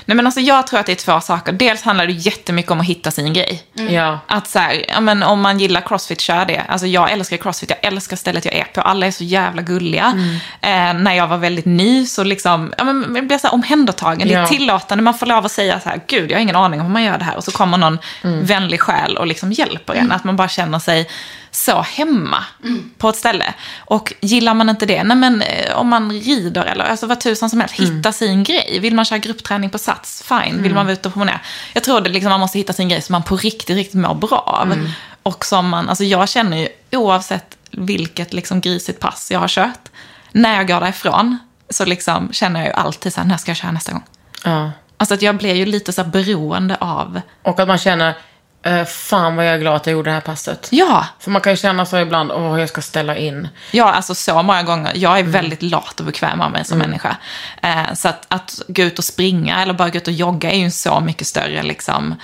Nej, men alltså, jag tror att det är två saker. Dels handlar det jättemycket om att hitta sin grej. Ja. Att så här, ja, men om man gillar crossfit, kör det. Alltså jag älskar crossfit, jag älskar stället jag är på. Alla är så jävla gulliga. Eh, när jag var väldigt ny så liksom, ja, men jag blev så här omhändertagen. Det är Ja. tillåtande, man får lov att säga så här, gud jag har ingen aning om hur man gör det här. Och så kommer någon vänlig själ och liksom hjälper en. Att man bara känner sig så hemma på ett ställe. Och gillar man inte det, nej men eh, om man rider eller alltså vad tusan som helst, hitta sin grej. Vill man köra gruppträning på Sats, fine. Vill man vara ute och promenera. Jag tror det liksom, man måste hitta sin grej som man på riktigt, riktigt mår bra av. Och som man, alltså jag känner ju oavsett vilket liksom grisigt pass jag har kört, när jag går därifrån så liksom känner jag ju alltid så här, när ska jag köra nästa gång? ja. Alltså att jag blir ju lite så här beroende av, Och att man känner, eh, fan vad jag är glad att jag gjorde det här passet. ja, För man kan ju känna så ibland, åh jag ska ställa in. Ja, alltså så många gånger. Jag är väldigt lat och bekväm av mig som människa. Eh, så att, att gå ut och springa eller bara gå ut och jogga är ju en så mycket större liksom,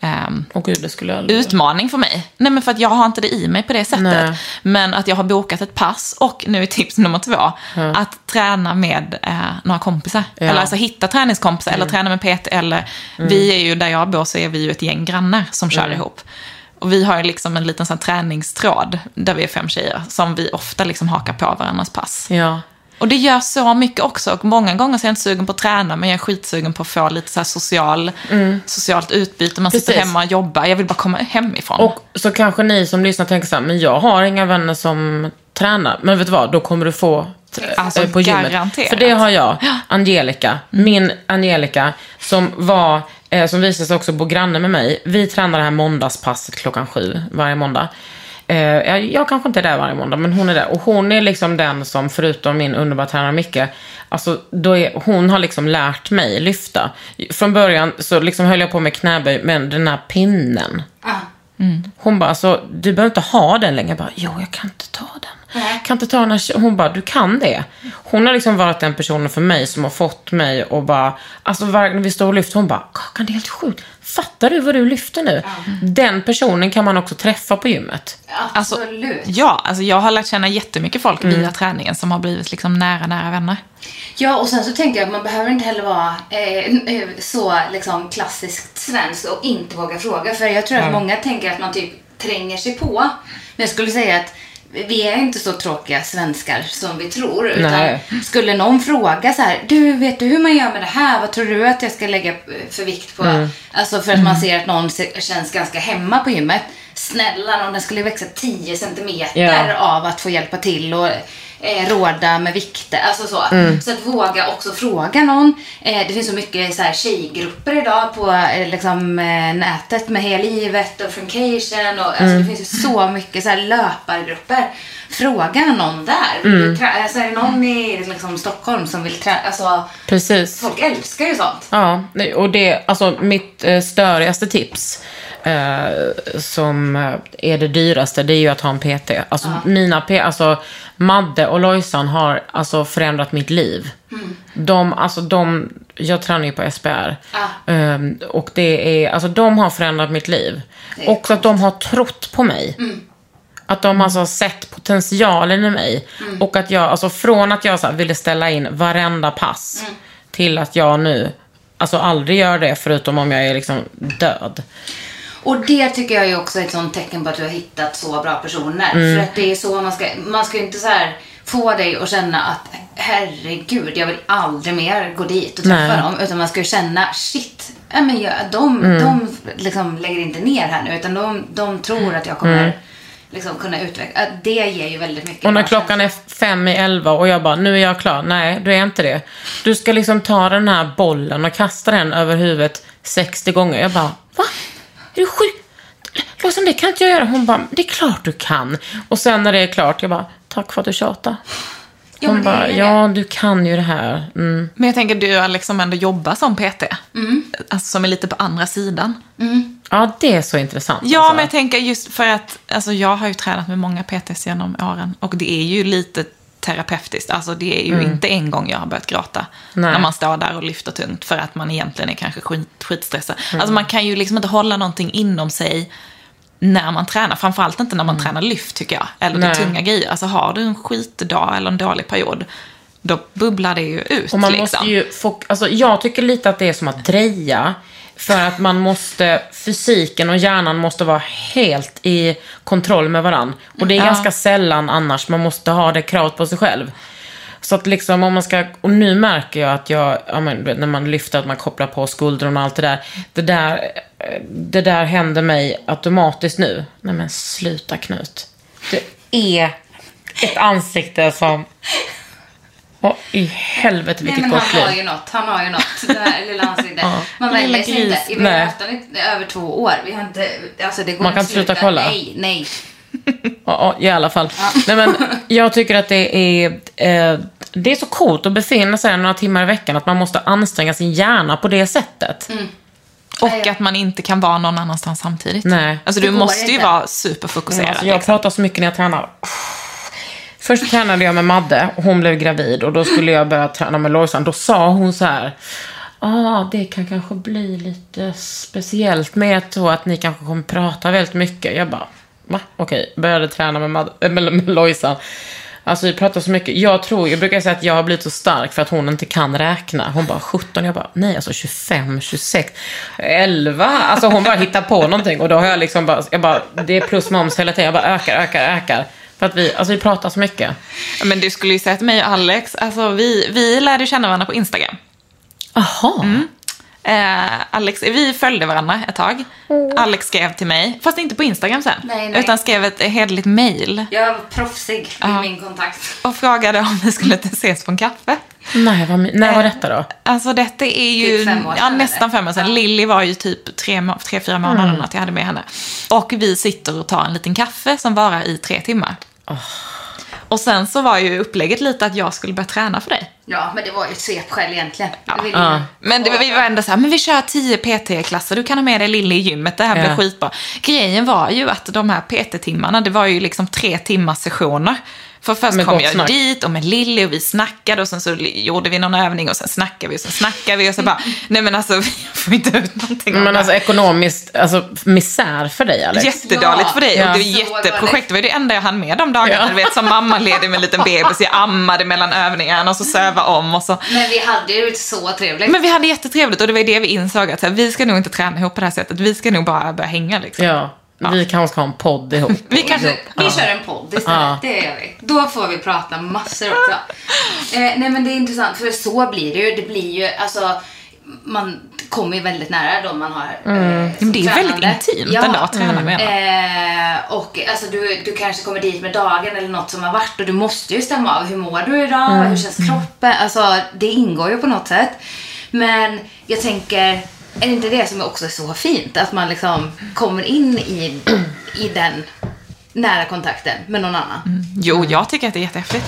ehm, Åh gud, aldrig utmaning för mig. Nej, men för att jag har inte det i mig på det sättet. Nej. Men att jag har bokat ett pass och nu är tips nummer två, att träna med eh, några kompisar. Eller alltså hitta träningskompisar eller träna med PT eller vi är ju, där jag bor så är vi ju ett gäng grannar som kör ihop. Och vi har liksom en liten sån träningstråd där vi är fem tjejer som vi ofta liksom hakar på varandras pass. Ja. Och det gör så mycket också. Och många gånger så är jag inte sugen på att träna, men jag är skitsugen på att få lite så social, socialt utbyte. Man sitter Precis. hemma och jobbar. Jag vill bara komma hemifrån. Och så kanske ni som lyssnar tänker så här, men jag har inga vänner som tränar. Men vet du vad, då kommer du få t- Alltså, eh, på gymmet. garanterat. För det har jag. Angelica, min Angelica, som var, eh, som visade sig också bo granne med mig. Vi tränar det här måndagspasset klockan sju varje måndag. Eh, jag, jag kanske inte är där varje måndag, men hon är där. Och hon är liksom den som, förutom min underbara tränare Micke, alltså då är, hon har liksom lärt mig lyfta. Från början så liksom höll jag på med knäböj, men den här pinnen. Hon bara, alltså, du behöver inte ha den längre. Jag bara, jo, jag kan inte ta Jag kan inte ta den här... Hon bara, du kan det. Hon har liksom varit den personen för mig som har fått mig och bara, alltså varje gång vi står och lyfter, hon bara, Kakan, det är helt sjukt. Fattar du vad du lyfter nu? Den personen kan man också träffa på gymmet. Alltså, Absolut. Ja, alltså jag har lärt känna jättemycket folk via träningen som har blivit liksom nära, nära vänner. Ja, och sen så tänker jag att man behöver inte heller vara eh, eh, så liksom klassiskt svensk och inte våga fråga. För jag tror att många tänker att man typ tränger sig på. Men jag skulle säga att vi är inte så tråkiga svenskar som vi tror. Utan Nej. skulle någon fråga så här, du vet du hur man gör med det här? Vad tror du att jag ska lägga eh, för vikt på? Alltså för att man ser att någon känns ganska hemma på gymmet. Snälla någon, den skulle växa 10 centimeter Ja. av att få hjälpa till och eh, råda med vikter. Alltså så. Så att våga också fråga någon. Eh, det finns så mycket så här, tjejgrupper idag på eh, liksom, eh, nätet med Heja Livet och Funcation. Och, alltså, Det finns ju så mycket så här, löpargrupper. Fråga någon där. Trä- alltså, är det någon i liksom, Stockholm som vill träna? Alltså, Precis. folk älskar ju sånt. Ja, och det, alltså mitt eh, störigaste tips eh, som eh, är det dyraste, det är ju att ha en PT. Alltså mina P, alltså Madde och Lojsan har alltså förändrat mitt liv. De, alltså de jag tränar ju på SPR. Ah. Ehm, och det är, alltså de har förändrat mitt liv. Också att de har trott på mig. Mm. Att de alltså har sett potentialen i mig. Mm. Och att jag, alltså från att jag så ville ställa in varenda pass. Mm. Till att jag nu, alltså aldrig gör det förutom om jag är liksom död. Och det tycker jag är också ett sånt tecken på att du har hittat så bra personer. Mm. För att det är så man ska, man ska ju inte så här få dig att känna att herregud, jag vill aldrig mer gå dit och träffa Nej. dem. Utan man ska ju känna, shit, ja, men jag, de, Mm. de liksom lägger inte ner här nu. Utan de, de tror att jag kommer liksom kunna utveckla. Det ger ju väldigt mycket. Mm. Och när klockan är fem i elva och jag bara, nu är jag klar. Nej, du är inte det. Du ska liksom ta den här bollen och kasta den över huvudet 60 gånger. Jag bara, va? Är du sjuk? Liksom, det kan inte jag göra. Hon bara, det är klart du kan. Och sen när det är klart, jag bara, tack för att du tjatade. Ja, Hon är bara, ja du kan ju det här. Mm. Men jag tänker, du Alex som ändå jobbar som PT. Alltså som är lite på andra sidan. Ja, det är så intressant. Ja, alltså. men jag tänker just för att alltså, jag har ju tränat med många PTs genom åren. Och det är ju lite terapeutiskt. Alltså det är ju inte en gång jag har börjat gråta. Nej. När man står där och lyfter tungt för att man egentligen är kanske skit, skitstressad. Alltså man kan ju liksom inte hålla någonting inom sig när man tränar. Framförallt inte när man tränar lyft tycker jag. Eller det Nej. tunga grejer. Alltså har du en skitdag eller en dålig period. Då bubblar det ju ut. Och man liksom. måste ju få, alltså jag tycker lite att det är som att dreja. För att man måste, fysiken och hjärnan måste vara helt i kontroll med varann. Och det är Ja. ganska sällan annars man måste ha det kravet på sig själv. Så att liksom om man ska, och nu märker jag att jag, ja men, du när man lyfter, att man kopplar på skuldrorna och allt det där. Det där, eh, det där händer mig automatiskt nu. Nej men sluta Knut. Det är ett ansikte som, Åh, i helvete Nej, vilket men gott han har liv. ju något. Han har ju något. Det här lilla ansiktet. Man Lilla vänjer sig inte. Vi har Nej. haft honom i över två år. Vi har inte, alltså det går Man kan att sluta kolla. Nej, nej. Ja, ja, i alla fall. Nej, men jag tycker att det är, eh, det är så coolt att befinna sig några timmar i veckan. Att man måste anstränga sin hjärna på det sättet. Och att man inte kan vara någon annanstans samtidigt. Nej. Alltså du måste ju inte. vara superfokuserad. Alltså, jag liksom. pratar så mycket när jag tränar. Först tränade jag med Madde och hon blev gravid och då skulle jag börja träna med Lojsan. Då sa hon så här. Ja, ah, det kan kanske bli lite speciellt med så att ni kanske kommer prata väldigt mycket. Jag bara, va? Okej, började träna med, Mad- äh, eh, med, med Lojsan. Alltså vi pratar så mycket. Jag tror, jag brukar säga att jag har blivit så stark för att hon inte kan räkna. Hon bara 17, jag bara nej alltså 25, 26, 11. Alltså hon bara hittar på någonting och då har jag liksom bara, jag bara, det är plus moms hela tiden. Jag bara ökar, ökar, ökar. För att vi, alltså vi pratar så mycket. Men du skulle ju säga till mig och Alex, alltså vi, vi lärde känna varandra på Instagram. Aha. Eh, Alex, vi följde varandra ett tag. Alex skrev till mig, fast inte på Instagram sen. Nej, nej. Utan skrev ett hederligt mail. Jag var proffsig i Ja. min kontakt. Och frågade om vi skulle ses på en kaffe. Nej, vad, när var detta då? Alltså detta är ju Typ fem år ja, sedan, nästan fem år sedan. eller? Lilly var ju typ tre, tre fyra månader att jag hade med henne. Och vi sitter och tar en liten kaffe som varar i tre timmar. Och sen så var ju upplägget lite att jag skulle börja träna för dig. Ja, men det var ju ett svepskäl egentligen. Jag ville Ja. Men det, var- vi var ändå så här, men vi kör 10 PT-klasser, du kan ha med dig Lilly i gymmet, det här blir Ja. skitbra. Grejen var ju att de här PT-timmarna, det var ju liksom tre timmars sessioner. För först Med kom jag snack. dit och med Lilly och vi snackade och sen så gjorde vi någon övning och sen snackade vi och sen snackade vi och så bara, nej men alltså vi får inte ut någonting Men alltså ekonomiskt, alltså misär för dig Alex. Jättedåligt för dig. Ja. Och det var jätteprojekt. Det var det enda jag hann med de dagarna. Ja. Du vet, som mammaledig med en liten bebis. Jag ammade mellan övningarna och så söva om och så. Men vi hade ju så trevligt. Men vi hade jättetrevligt och det var det vi insåg att så här, vi ska nog inte träna ihop på det här sättet. Vi ska nog bara börja hänga liksom. Ja, vi kanske ska ha en podd ihop. Vi kanske... Vi kör en podd istället. Ja. Det gör vi. Då får vi prata massor också. Eh, nej men det är intressant för så blir det ju. Det blir ju alltså man kommer ju väldigt nära de man har eh, Men som det är väldigt tränande. intimt ja. ändå att träna med en. Eh, och alltså du, du kanske kommer dit med dagen eller något som har varit och du måste ju stämma av. Hur mår du idag? Hur känns kroppen? Alltså det ingår ju på något sätt. Men jag tänker, är det inte det som också är så fint? Att man liksom kommer in i, i den nära kontakten med någon annan. Jo, jag tycker att det är jättehäftigt.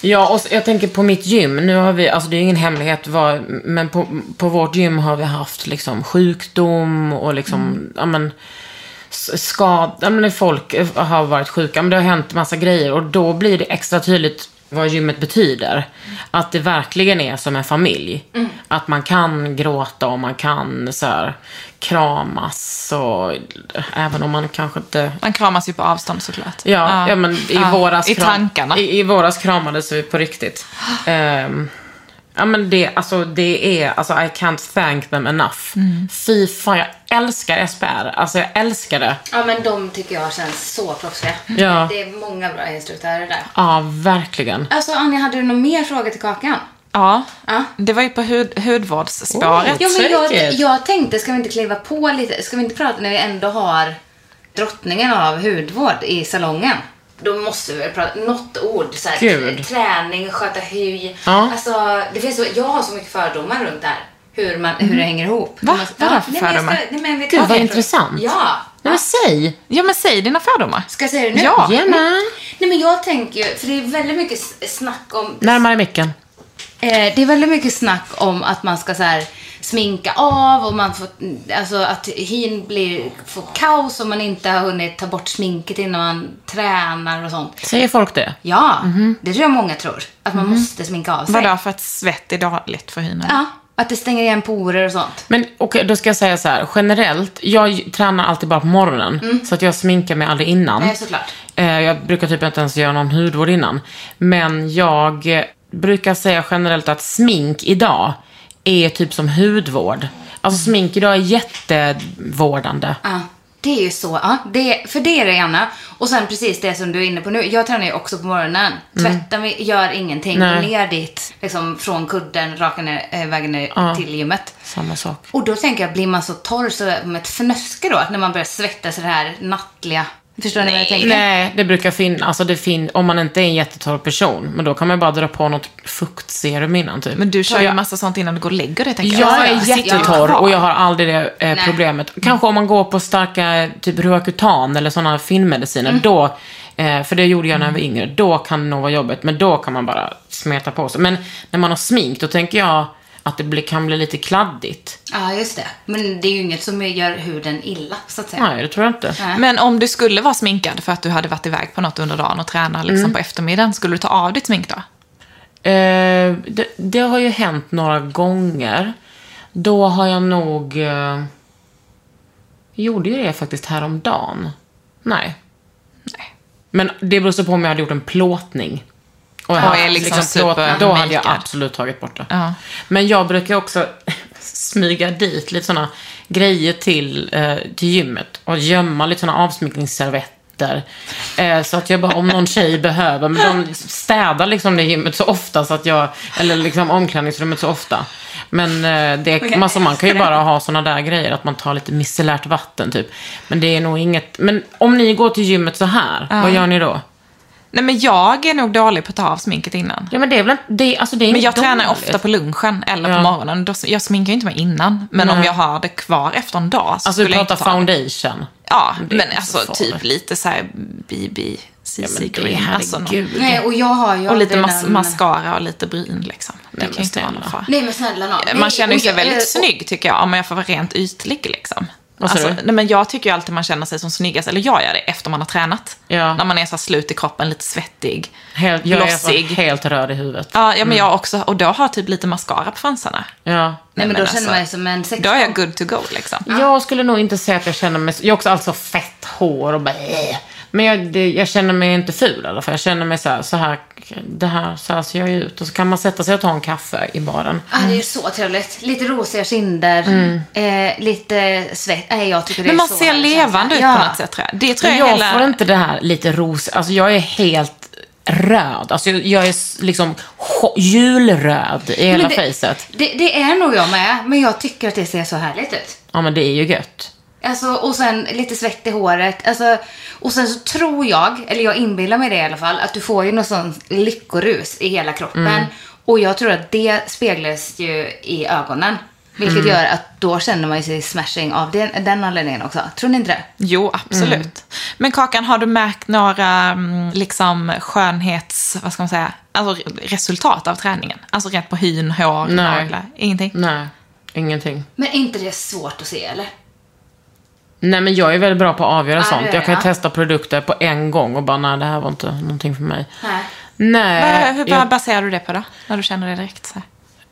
Ja, och jag tänker på mitt gym. Nu har vi, alltså det är ingen hemlighet, vad, men på, på vårt gym har vi haft liksom sjukdom och liksom, ja men, s- skad, ja men folk har varit sjuka, men det har hänt massa grejer och då blir det extra tydligt vad gymmet betyder. Att det verkligen är som en familj. Att man kan gråta och man kan så här, kramas och även om man kanske inte Man kramas ju på avstånd såklart. Ja, ja. men i Ja, våras I tankarna. I, I våras kramades vi på riktigt. Ehm, ja men det, alltså det är, alltså I can't thank them enough. Mm. Fy fan, jag älskar SPR. Alltså jag älskar det. Ja, men de tycker jag känns så proffsiga. Ja. Det är många bra instruktörer där. Ja, verkligen. Alltså Anja, hade du någon mer fråga till Kakan? Ja, Ja. det var ju på hud, hudvårdsspåret. Ja, men jag, jag tänkte, ska vi inte kliva på lite? Ska vi inte prata när vi ändå har drottningen av hudvård i salongen? Då måste vi väl prata, något ord. Så här, Gud. Träning, sköta hy. Ja. Alltså, det finns så, jag har så mycket fördomar runt det här. Hur, man, hur det hänger ihop. Va? Man- Vad är det för fördomar? Nej, men Gud, vad intressant. Ja. Nej men säg! Ja, men säg dina fördomar. Ska jag säga det nu? Ja. Gärna. Nej, men jag tänker ju, för det är väldigt mycket snack om Närmare micken. Eh, det är väldigt mycket snack om att man ska så här, sminka av och man får, alltså att hyn blir, får kaos om man inte har hunnit ta bort sminket innan man tränar och sånt. Säger folk det? Ja, det tror jag många tror. Att man måste sminka av sig. Vadå, för att svett är dåligt för hyn? Ja, att det stänger igen porer och sånt. Men okej, då ska jag säga så här. Generellt, jag tränar alltid bara på morgonen. Så att jag sminkar mig aldrig innan. Nej, såklart. Eh, Jag brukar typ inte ens göra någon hudvård innan. Men jag brukar säga generellt att smink idag är typ som hudvård. Alltså smink idag är jättevårdande. Ja, det är ju så. Ja, det, för det är det Anna. Och sen precis det som du är inne på nu. Jag tränar ju också på morgonen. Tvättar mig, gör ingenting. Nej. Ner dit, liksom från kudden, raka ner, äh, vägen ner Ja. till gymmet. Samma sak. Och då tänker jag, blir man så torr så med ett fnöske då? Att när man börjar svettas i det här nattliga. Förstår ni vad jag tänker? Nej, det brukar finnas, alltså det fin- om man inte är en jättetorr person. Men då kan man bara dra på något fuktserum innan typ. Men du kör ju jag, massa sånt innan du går och lägger dig, tänker jag jag. är ju jättetorr och jag har aldrig det eh, problemet. Kanske om man går på starka, typ Roacutan eller sådana finmediciner. Mm. Då, eh, för det gjorde jag när jag var yngre. Då kan det nog vara jobbigt. Men då kan man bara smeta på sig. Men när man har smink, då tänker jag att det blir, kan bli lite kladdigt. Ja, just det. Men det är ju inget som gör huden illa, så att säga. Nej, det tror jag inte. Nej. Men om du skulle vara sminkad för att du hade varit iväg på något under dagen och tränar liksom Mm. på eftermiddagen, skulle du ta av ditt smink då? Eh, det, det har ju hänt några gånger. Då har jag nog... Eh, gjorde jag det faktiskt häromdagen? Nej. Nej. Men det beror så på om jag hade gjort en plåtning. Och hade är liksom plåtning, Då hade jag absolut tagit bort det. Ja. Men jag brukar också smyga dit lite sådana grejer till, eh, till gymmet. Och gömma lite sådana avsminkningsservetter. Eh, så att jag bara, om någon tjej behöver, men de städar liksom det gymmet så ofta så att jag, eller liksom omklädningsrummet så ofta. Men eh, det, Okej, alltså, man kan ju bara ha sådana där grejer, att man tar lite micellärt vatten typ. Men det är nog inget, men om ni går till gymmet så här, vad gör ni då? Nej, men jag är nog dålig på att ta av sminket innan. Ja men det är väl inte, det, alltså det är Men jag tränar dåligt. ofta på lunchen eller Ja. på morgonen. Då, jag sminkar ju inte mig innan. Men om Nej. jag har det kvar efter en dag så Alltså jag pratar foundation. Ja, Det men alltså typ lite så här BB, CC Ja. Alltså, någon-. Nej, och jag har ju och lite mas- den- mascara och lite bryn liksom. Det Nej, kan ju inte vara någon fara. Nej, men snälla. Nej, Man känner sig jag- väldigt och- snygg tycker jag, om jag får vara rent ytlig liksom. Alltså, nej, men jag tycker ju alltid man känner sig som snyggast, eller jag gör det efter man har tränat. Ja. När man är så här slut i kroppen, lite svettig, Helt, jag är helt röd i huvudet. Ja, ja men jag också. Och då har typ lite mascara på fransarna. Ja. Nej, men då men känner alltså, man sig som en sex Då är jag good to go liksom. Jag skulle nog inte säga att jag känner mig... Jag har också alltså fett hår och bara... äh. Men jag, det, jag känner mig inte ful i alla fall. Jag känner mig så här, så här, det här, så här ser jag ut. Och så kan man sätta sig och ta en kaffe i baren. Ah, det är så trevligt. Lite rosiga kinder, eh, lite svett. Nej, jag tycker det Men man ser levande ut på något sätt tror jag. Det tror jag, jag hela... får inte det här lite ros... Alltså jag är helt röd. Alltså jag, jag är liksom julröd i hela det, fejset. Det, det är nog jag med, men jag tycker att det ser så härligt ut. Ja men det är ju gött. Alltså, och sen lite svett i håret. Alltså, och sen så tror jag, eller jag inbillar mig det i alla fall, att du får ju någon sån lyckorus i hela kroppen. Mm. Och jag tror att det speglas ju i ögonen. Vilket Mm. gör att då känner man sig smashing av den, den anledningen också. Tror ni inte det? Jo, absolut. Mm. Men Kakan, har du märkt några mm, liksom skönhets... Vad ska man säga? Alltså resultat av träningen? Alltså rent på hyn, hår, naglar? Ingenting? Nej, ingenting. Men är inte det svårt att se eller? Nej men jag är väldigt bra på att avgöra Ja, sånt. Jag kan ja. testa produkter på en gång och bara nej det här var inte någonting för mig. Nej. Nej, Vad, hur, jag- vad baserar du det på då? När du känner det direkt så här?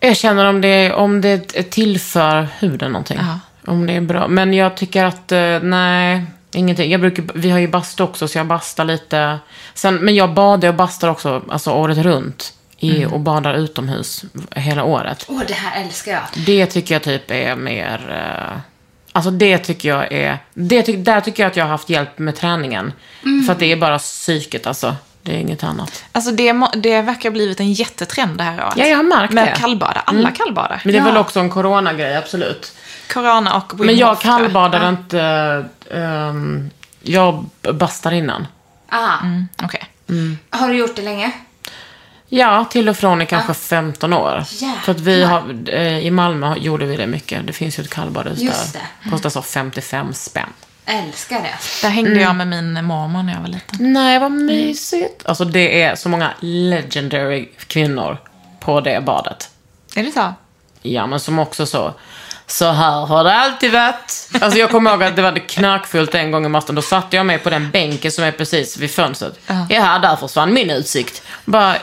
Jag känner om det, om det tillför huden någonting. Ja. Om det är bra. Men jag tycker att, eh, nej, ingenting. Jag brukar, vi har ju bastu också, så jag bastar lite. Sen, men jag badar och bastar också, alltså året runt. I, Mm. Och badar utomhus hela året. Åh, det här älskar jag. Det tycker jag typ är mer... Alltså det tycker jag är... Det ty, där tycker jag att jag har haft hjälp med träningen. Mm. För att det är bara psyket alltså. Det är inget annat. Alltså det, det verkar ha blivit en jättetrend det här året. Ja, jag har märkt Med det. att kallbada. Alla kallbadar. Men det är Ja. väl också en coronagrej, absolut. Corona och Wim Men jag kallbadar inte... ehm, jag bastar innan. Ah, Mm, Okej. Har du gjort det länge? Ja, till och från i kanske 15 år. Jäklar. För att vi har, eh, i Malmö gjorde vi det mycket. Det finns ju ett kallbadhus Just där. det. Kostar så 55 spänn. Älskar det. Där hängde Mm. jag med min mormor när jag var liten. Nej, vad mysigt. Alltså det är så många legendary kvinnor på det badet. Är det så? Ja, men som också så. Så här har det alltid varit. Alltså jag kommer ihåg att det var knarkfullt en gång i masten. Då satte jag mig på den bänken som är precis vid fönstret. Ja, där försvann min utsikt. Bara,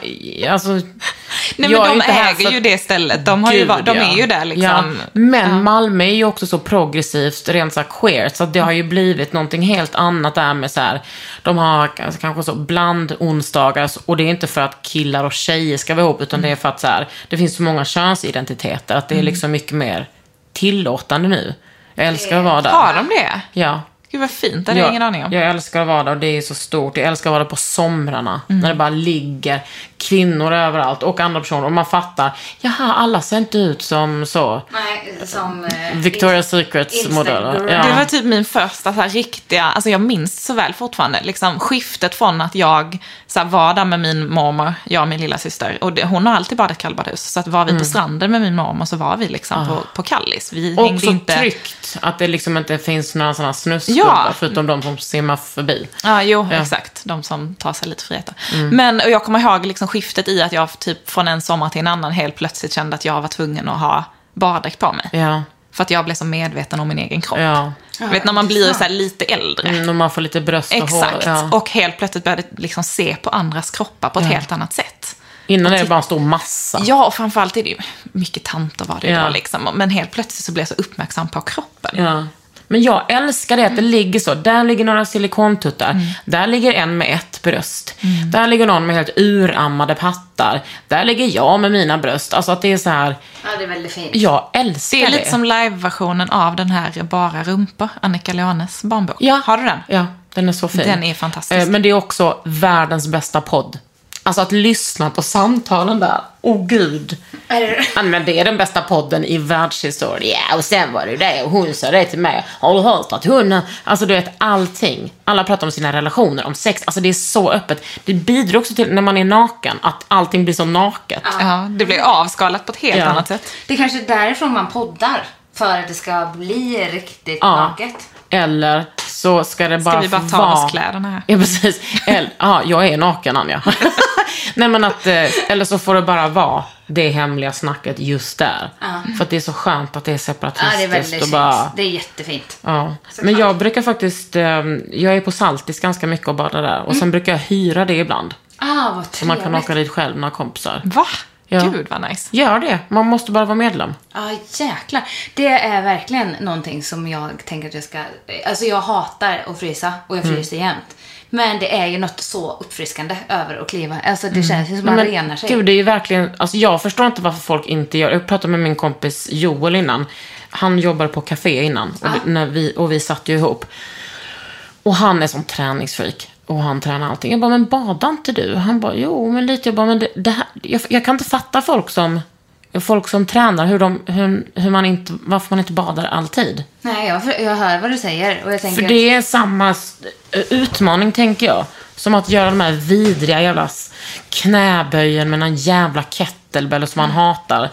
alltså. Nej, men de äger för- ju det stället. De, har ju, Gud, va- de ja. är ju där liksom. Ja. Men Malmö är ju också så progressivt, rent så queer, så att det har ju blivit någonting helt annat där med så här, de har kanske så bland onsdagar, och det är inte för att killar och tjejer ska vara ihop, utan det är för att så här, det finns så många könsidentiteter, att det är liksom mycket mer tillåtande nu. Jag älskar att vara där. Har de det? Ja. Gud vad fint, det hade jag ingen aning om. Jag älskar att vara där och det är så stort. Jag älskar att vara där på somrarna. Mm. När det bara ligger kvinnor överallt och andra personer. Och man fattar, jaha, alla ser inte ut som så. Nej, som... eh, Victoria's Secrets modeller. Ja. Det var typ min första så här, riktiga, alltså jag minns så väl fortfarande, liksom skiftet från att jag så här, var där med min mormor, jag och min lilla syster och det, hon har alltid badat kallbadhus. Så att var vi på stranden med min mormor så var vi liksom på, på Kallis. Vi Mm. Och hängde så inte... tryggt att det liksom inte finns några sådana snusgubbar Ja. förutom de som simmar förbi. Ja, jo, Ja. Mm. exakt. De som tar sig lite friheter. Men och jag kommer ihåg liksom skiftet i att jag typ från en sommar till en annan helt plötsligt kände att jag var tvungen att ha baddräkt på mig. Ja, För att jag blev så medveten om min egen kropp. ja. Vet när man blir så lite äldre. Mm, och man får lite bröst och Exakt. hår. Ja. Och helt plötsligt började liksom se på andras kroppar på ett helt annat sätt. Innan är det bara en stor massa. Ja, och framförallt är det ju mycket tanter var det Ja. idag liksom. Men helt plötsligt så blev jag så uppmärksam på kroppen. Ja. Men jag älskar det att det ligger så. Där ligger några silikontuttar. Där ligger en med ett bröst. Där ligger någon med helt urammade pattar. Där ligger jag med mina bröst. Alltså att det är så här. Ja, det är väldigt fint. Jag älskar Det det. är lite som live-versionen av den här Bara rumpor, Annika Leones barnbok. Ja. Har du den? Ja, den är så fin. Den är fantastisk. Eh, Men det är också världens bästa podd. Alltså att lyssna på samtalen där. Åh gud. Det- Ja, men det är den bästa podden i världshistorien. Ja, och sen var det det och hon sa det till mig. Har du hört att hon... Alltså du vet, allting. Alla pratar om sina relationer, om sex. Alltså det är så öppet. Det bidrar också till, när man är naken, att allting blir så naket. Ja, det blir avskalat på ett helt Ja. annat sätt. Det är kanske är därifrån man poddar. För att det ska bli riktigt Ja. naket. Eller så ska det bara vi bara ta av vara- oss kläderna här? Ja, precis. Eller, ja, jag är naken, Anja. Nej, men att, eh, eller så får det bara vara det hemliga snacket just där. För att det är så skönt att det är Ja, separatistiskt. det är väldigt och fint. bara, Det är jättefint. ja. Men jag brukar faktiskt, eh, jag är på Saltis ganska mycket och badar där. Och sen brukar jag hyra det ibland. Ah, vad Så man kan trevligt. åka dit själv, några kompisar. Va? Ja. Gud vad nice. Gör det. Man måste bara vara medlem. Ja, jäklar. Det är verkligen någonting som jag tänker att jag ska... Alltså jag hatar att frysa och jag fryser jämt. Men det är ju något så uppfriskande över att kliva. Alltså det känns ju som man Men renar sig. Gud, det är ju verkligen, alltså jag förstår inte varför folk inte gör Jag pratade med min kompis Joel innan. Han jobbade på café innan och, det, när vi, och vi satt ju ihop. Och han är som träningsfreak. Och han tränar allting. Jag bara, men badar inte du? Han bara, jo, men lite. Jag bara, men det, det här, jag, jag kan inte fatta folk som, folk som tränar, hur de, hur, hur man inte, varför man inte badar alltid. Nej, jag, jag hör vad du säger. Och jag tänker För det är samma s- utmaning, tänker jag. Som att göra de här vidriga jävla knäböjen med någon jävla kettlebell som man hatar.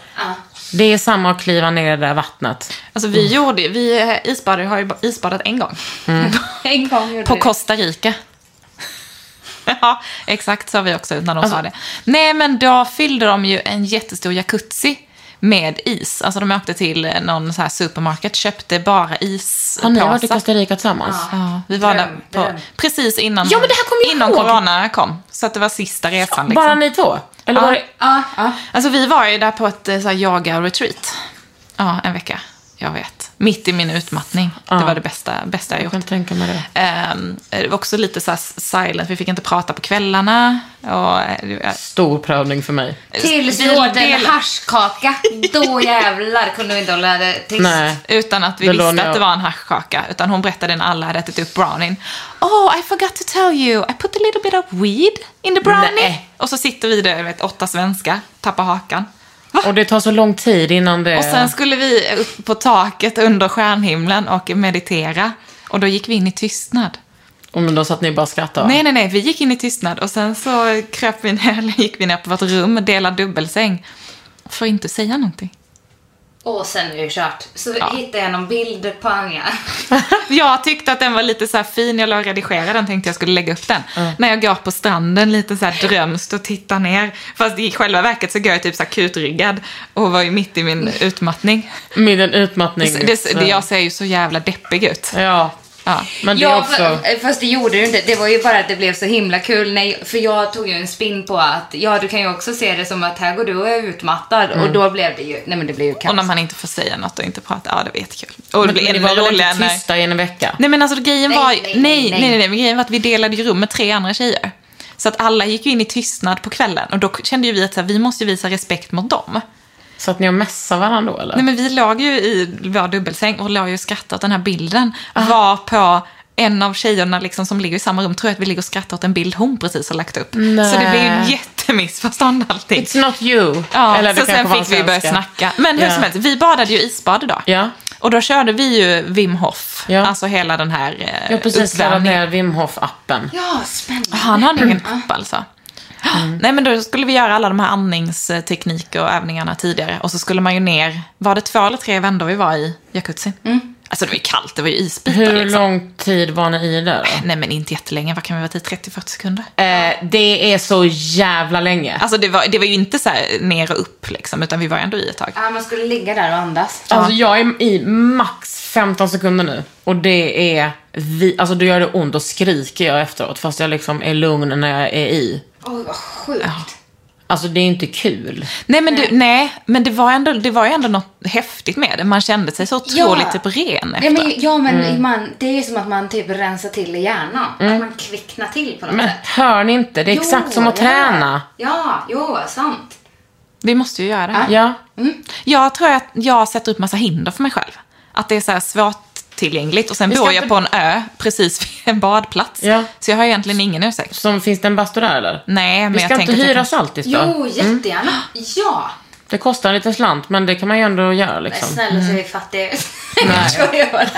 Det är samma att kliva ner i det där vattnet. Alltså vi gjorde, vi eh, isbadare har ju ba- isbadat en gång. en gång På. Costa Rica. ja, exakt sa vi också när de sa det. Nej, men då fyllde de ju en jättestor jacuzzi med is. Alltså de åkte till någon så här supermarket, köpte bara ispåsar. Har ni varit i Costa Rica tillsammans? Ja, vi var där på, precis innan, Ja, men det här jag innan ihåg. corona kom. Så att det var sista resan. Liksom. Bara ni två? Eller Ja. var det... Ja. Alltså vi var ju där på ett eh, så här, yoga-retreat. Ja, en vecka. Jag vet. Mitt i min utmattning. Ja. Det var det bästa, bästa jag Jag gjort. kan tänka mig det. Ehm, det var också lite så här silent. Vi fick inte prata på kvällarna. Och, eh, Stor prövning för mig. Tills vi åt en haschkaka. Då jävlar kunde vi inte hålla det tyst. Nej. Utan att vi Det visste att det var en haschkaka. Utan hon berättade när alla hade ätit upp brownien. Oh, I forgot to tell you. I put a little bit of weed in the brownie. Nej. Och så sitter vi där, jag vet, åtta svenskar, tappar hakan. Och det tar så lång tid innan det... Och sen skulle vi upp på taket under stjärnhimlen och meditera. Och då gick vi in i tystnad. Om då satt ni bara och skrattade? Nej, nej, nej. Vi gick in i tystnad och sen så kröp vi ner, eller gick vi ner på vårt rum, delad dubbelsäng. För att inte säga någonting. Och sen är det kört. Så Ja. hittade jag någon bild på Anja. Jag tyckte att den var lite så här fin, jag la och redigerade den, tänkte jag skulle lägga upp den. När jag går på stranden lite så här drömst och tittar ner. Fast i själva verket så går jag typ så här kutryggad och var ju mitt i min utmattning. Med en utmattning. Det, det, jag ser ju så jävla deppig ut. Ja. Ja. Men det Ja, också... fa- fast det gjorde du inte. Det var ju bara att det blev så himla kul. Nej, för jag tog ju en spin på att, ja du kan ju också se det som att här går du och är utmattad. Och då blev det ju, nej men det blev ju kaos. Och när man inte får säga något och inte prata, ja det var jättekul. Och det Men blir ni ännu var väl roligare inte när... tysta i en vecka? Nej men alltså grejen Nej, var, nej, nej, nej, nej, nej, nej, men grejen var att vi delade ju rum med tre andra tjejer. Så att alla gick ju in i tystnad på kvällen och då kände ju vi att så här, vi måste visa respekt mot dem. Så att ni har mässat varandra då eller? Nej men vi låg ju i vår dubbelsäng och låg ju och skrattade åt den här bilden. Var på en av tjejerna liksom som ligger i samma rum tror jag att vi ligger och skrattar åt en bild hon precis har lagt upp. Så det blev ju jättemissförstånd allting. It's not you. Ja, eller det så sen fick vi börja snacka. Men hur Ja. som helst, vi badade ju isbad idag. Ja. Och då körde vi ju Wim Hof. Ja. Alltså hela den här eh, Jag har precis laddat uppvärmningen. ner Wim Hof-appen. Ja, spännande. Han har ingen app alltså. Nej men då skulle vi göra alla de här andningstekniker och övningarna tidigare. Och så skulle man ju ner, var det två eller tre vändor vi var i jacuzzin? Alltså det var ju kallt, det var ju isbitar Hur liksom. lång tid var ni i där då? Nej men inte jättelänge, vad kan vi vara till? 30-40 sekunder? Eh, det är så jävla länge. Alltså det var, det var ju inte så här ner och upp liksom, utan vi var ändå i ett tag. Ja, man skulle ligga där och andas. Alltså jag är i max 15 sekunder nu. Och det är, vi, alltså då gör det ont och skriker jag efteråt. Fast jag liksom är lugn när jag är i. Oj, vad sjukt. Alltså det är inte kul. Nej men, du, nej, men det, var ändå, det var ju ändå något häftigt med det. Man kände sig så otroligt Ja. typ ren Ja, efter. men, ja, men Mm. man, det är ju som att man typ rensar till i hjärnan. Att man kvicknar till på något Men sätt. hör ni inte? Det är exakt Jo, som att ja. träna. Ja, jo, sant. Vi måste ju göra det här. Ja. Jag tror att jag sätter upp massa hinder för mig själv. Att det är så här svårt tillgängligt och sen Vi ska bor jag inte- på en ö precis vid en badplats. Ja. Så jag har egentligen ingen ursäkt. Som finns det en bastu där eller? Nej, men Vi jag ska tänker inte att jag hyra kan- Saltis då? Jo, jättegärna. Ja. Det kostar en liten slant, men det kan man ju ändå göra Men liksom. snälla så är vi fattiga ut. Jag.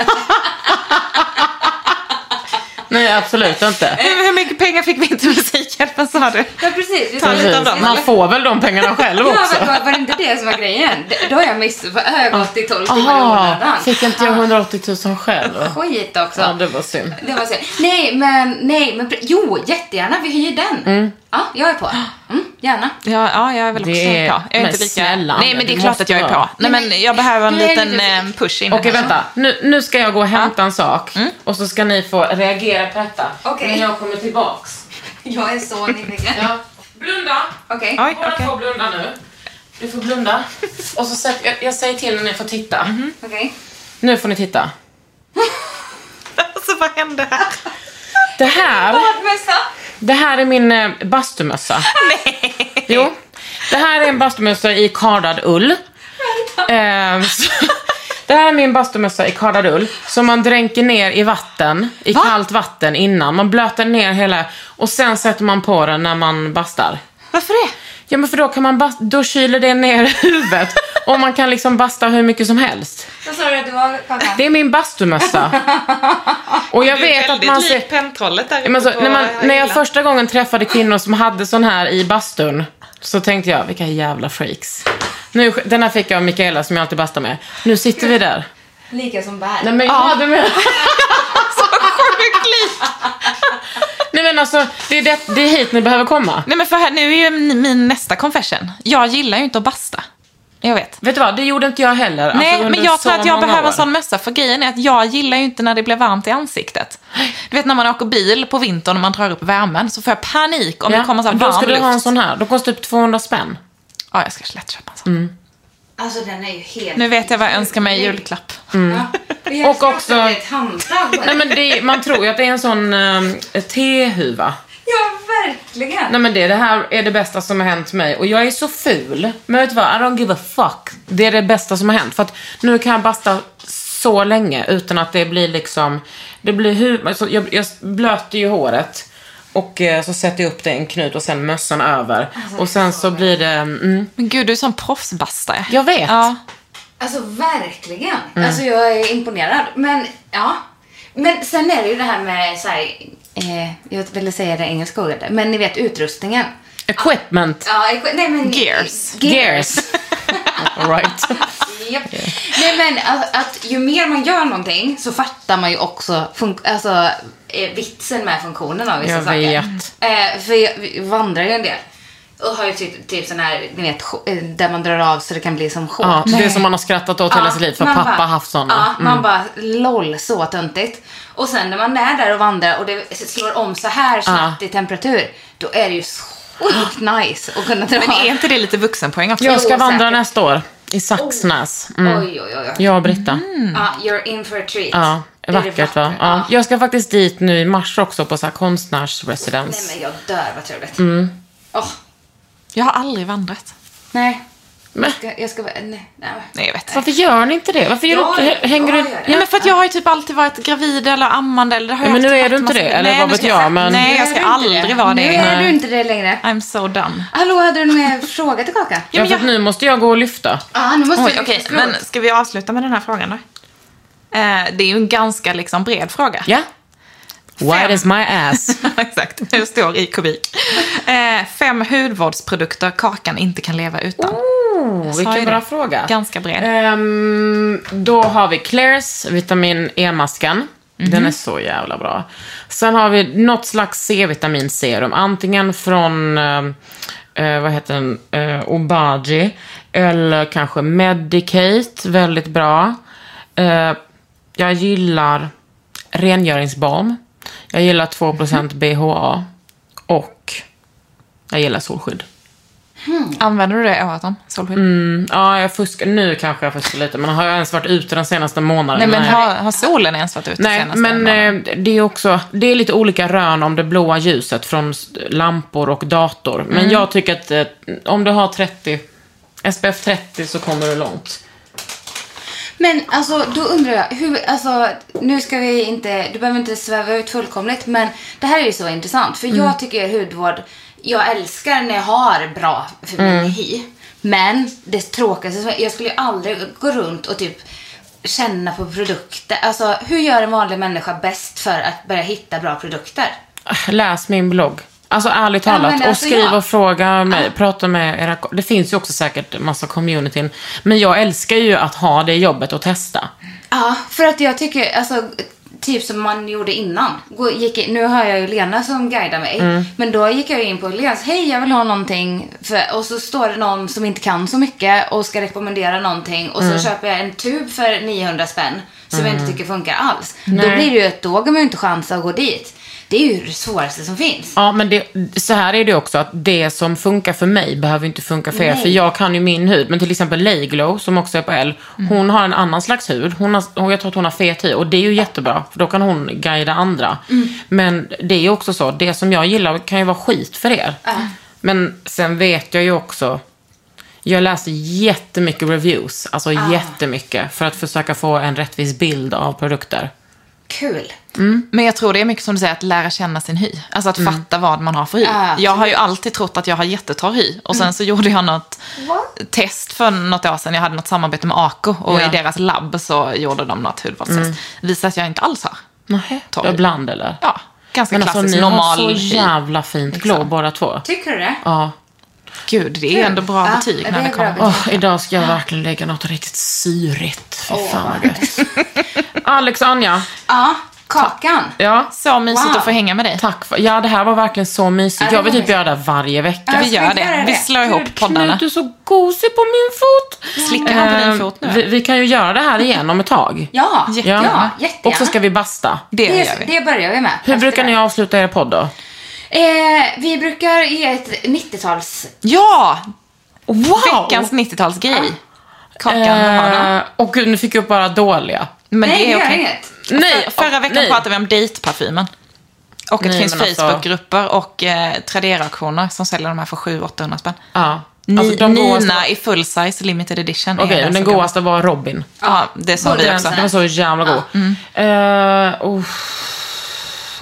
Nej, absolut inte. Hur, hur mycket pengar fick vi in till Musikhjälpen sa du? Ja, precis. Ta lite av dem. Man får väl de pengarna själv Ja, också? men var, var det inte det som var grejen? Då har jag missat. För jag har gått i 12 timmar i onödan. fick inte jag 180 000 själv? Skit också. Ja, det var synd. Det var så. Nej, men, nej, men jo, jättegärna. Vi hyr den. Ja, jag är på. Mm, gärna. Ja, ja, jag är väl också Det är- på. Jag är inte lika... snälla, Nej, men det är klart att jag är på. Nej, men jag behöver en Nej, liten det- eh, push in Okej, vänta. Nu, nu ska jag gå och hämta en sak. Och så ska ni få reagera på detta. Okej. När jag kommer tillbaks. Jag är så nyfiken. Ja. Blunda. Okej. Oj, Båda får blunda nu. Du får blunda. Och så sätter jag, jag säger till när ni får titta. Okej. Nu får ni titta. Alltså, vad hände här? Det här, Badmössa. Det här är min eh, bastumössa. Nej. Jo. Det här är en bastumössa i kardad ull. Eh, så, det här är min bastumössa i kardad ull som man dränker ner i vatten, i kallt vatten innan. Man blöter ner hela och sen sätter man på den när man bastar. Varför det? Ja men för då kan man då kyler det ner huvudet och man kan liksom basta hur mycket som helst. Vad sa du att det var, Kakan? Det är min bastumössa. Och jag vet att man ser... pentrollet där men så, när, man, när jag första gången träffade kvinnor som hade sån här i bastun så tänkte jag, vilka jävla freaks. Nu, den här fick jag av Mikaela som jag alltid bastar med. Nu sitter vi där. Lika som bär. Nej men ja. du menar... Nej men alltså, det är, det, det är hit ni behöver komma. Nej men för här, nu är ju min nästa confession. Jag gillar ju inte att basta. Jag vet. Vet du vad, det gjorde inte jag heller. Alltså, Nej, men jag tror att jag behöver en år. sån mössa. För grejen är att jag gillar ju inte när det blir varmt i ansiktet. Du vet när man åker bil på vintern och man drar upp värmen så får jag panik om det kommer så här då varm ska du luft. ha en sån här. De kostar typ 200 spänn. Ja, jag ska lätt köpa en sån. Alltså den är ju helt... Nu vet jag vad jag önskar mig i julklapp. Ja. Jag Och också- ett Nej men det, man tror ju att det är en sån um, tehuva. Ja, verkligen. Nej men det, det här är det bästa som har hänt mig. Och jag är så ful. Men vet du vad? I don't give a fuck. Det är det bästa som har hänt. För att nu kan jag basta så länge utan att det blir liksom... Det blir hur... Alltså, jag, jag blöter ju håret. Och eh, så sätter jag upp det i en knut och sen mössan över. och sen så blir det... Mm, Men gud, du är sån proffsbastare. jag vet. Ja. Alltså verkligen. Alltså jag är imponerad. Men ja. Men sen är det ju det här med så här, eh, jag ville säga det engelska ordet, men ni vet utrustningen. Equipment. Ja, jag- nej men... Gears. Gears. All right. Japp. Nej men att, att ju mer man gör någonting så fattar man ju också fun- alltså, eh, vitsen med funktionen av vissa Jag saker. vet. Eh, för jag vi vandrar ju en del. Och har ju typ, typ sån här, ni vet, eh, där man drar av så det kan bli som shorts. Ja, det är som man har skrattat åt hela sitt liv för pappa bara- har haft såna. Ja, Mm. man bara LOL, så töntigt. Och sen när man är där och vandrar och det slår om så här snabbt i temperatur, då är det ju sjukt nice att kunna dra Men är inte det lite vuxenpoäng också? Jag ska vandra säkert. nästa år. I Saxnäs. Mm. Oj, oj, oj. Jag och Britta. Ja, you're in for a treat. Ja, Är det vackert va? vackert? Ja. Jag ska faktiskt dit nu i mars också på så här konstnärsresidens. Nej men jag dör vad trevligt. Mm. Åh, Jag har aldrig vandrat. nej. Men, Jag ska, jag ska nej, nej. Nej, jag vet. varför gör ni inte det? Varför gör Jag du inte, hänger du... jag. Nej, men för att jag har ju typ alltid varit gravid eller ammande. Eller har Ja, jag men nu är du inte massa- det, eller Nej, vad nu vet jag, men- Nej, jag Nu ska är inte aldrig det. vara Nu det. är Nej. du inte det längre. I'm so done. Hallå, hade du någon mer fråga till Kaka? Ja, för att nu måste jag gå och lyfta. Ja, nu måste Oj, du okej. Men ska vi avsluta med den här frågan då? Eh, det är ju en ganska liksom bred fråga. Ja? Wide is my ass. Exakt, det står i kubik. Eh, fem hudvårdsprodukter Kakan inte kan leva utan. Oh, vilken bra fråga. Ganska bred. Ehm, då har vi Clairs vitamin E-masken. Den är så jävla bra. Sen har vi något slags C-vitaminserum. Antingen från, eh, eh, vad heter den, eh, Obagi. Eller kanske Medicate, väldigt bra. Eh, jag gillar rengöringsbalm. Jag gillar 2% BHA. Och jag gillar solskydd. Använder du det året om? Solskydd? Mm, ja, jag fuskar. Nu kanske jag fuskar lite, men har jag ens varit ute den senaste månaden? Nej, men har, har solen ens varit ute Nej, senaste men månaden? eh, det är också, det är lite olika rön om det blåa ljuset från lampor och dator. Men Mm. jag tycker att eh, om du har 30, SPF 30 så kommer du långt. Men alltså, då undrar jag, hur, alltså, nu ska vi inte, du behöver inte sväva ut fullkomligt, men det här är ju så intressant. För jag tycker hudvård, jag älskar när jag har bra för min hy. Men det tråkigaste, jag skulle ju aldrig gå runt och typ känna på produkter. Alltså, hur gör en vanlig människa bäst för att börja hitta bra produkter? Läs min blogg. Alltså ärligt Ja, talat. men och alltså, skriv ja. och fråga mig. Prata med era... Det finns ju också säkert massa communityn. Men jag älskar ju att ha det jobbet och testa. Ja, för att jag tycker, alltså, typ som man gjorde innan. Gick nu har jag ju Lena som guidar mig. Men då gick jag in på Lenas, hej jag vill ha någonting. För, och så står det någon som inte kan så mycket och ska rekommendera någonting. Och så köper jag en tub för 900 spänn. Som jag inte tycker funkar alls. Då Nej. blir det ju att då har man ju inte chans att gå dit. Det är ju det svåraste som finns. Ja, men det, så här är det också att det som funkar för mig behöver inte funka för er. Nej. För jag kan ju min hud. Men till exempel Layglow, som också är på L, hon har en annan slags hud. Hon har, jag tror att hon har fet hy och det är ju jättebra. För då kan hon guida andra. Men det är ju också så, det som jag gillar kan ju vara skit för er. Men sen vet jag ju också, jag läser jättemycket reviews. Alltså jättemycket. För att försöka få en rättvis bild av produkter. Kul. Men jag tror det är mycket som du säger, att lära känna sin hy. Alltså att fatta vad man har för hy. Ja, jag har ju alltid trott att jag har jättetorr hy. Och sen så gjorde jag något test för något år sedan. Jag hade något samarbete med Ako. Och Ja. i deras labb så gjorde de något hudvårdstest. Visade att jag inte alls har. Torr. ibland eller? Ja, ganska Men alltså klassisk ni normal har så hy. jävla fint glow båda två. Tycker du det? Ja. Gud, det är ändå bra Ja, betyg när är det kommer. Åh, idag ska jag verkligen lägga något riktigt syrigt. Fy fan vad gött. Alex och Anja, Ja. Kakan. Ja. Så mysigt Wow. att få hänga med dig. Tack för, ja det här var verkligen så mysigt. Jag vill typ göra det varje vecka. Ja, Vi gör det. Vi slår ihop poddarna. Knut, du är så gosig på min fot. Slickar han på din Eh, fot nu? Vi, vi kan ju göra det här igen om ett tag. Ja, Jätte- ja, Ja. jättegärna. Och så ska vi basta. Det det, gör vi. det börjar vi med. Hur brukar ni avsluta er podd då? Eh, vi brukar ge ett 90-tals... Ja! Wow! Veckans 90-talsgrej. Kakan, vad har du? Eh, och gud, nu fick jag upp bara dåliga. Men Nej, det är okej. inget. Nej, För, förra oh, veckan nej. pratade vi om dejtparfymen. Och att Nej, det finns alltså- Facebookgrupper och eh, Tradera-auktioner som säljer de här för 700-800 spänn. Ja. Ni, Alltså, Nina godaste- i full size limited edition. Okej, den den som godaste var Robin. Ja, det sa vi Den- också. Den var så jävla god. Eh, uff.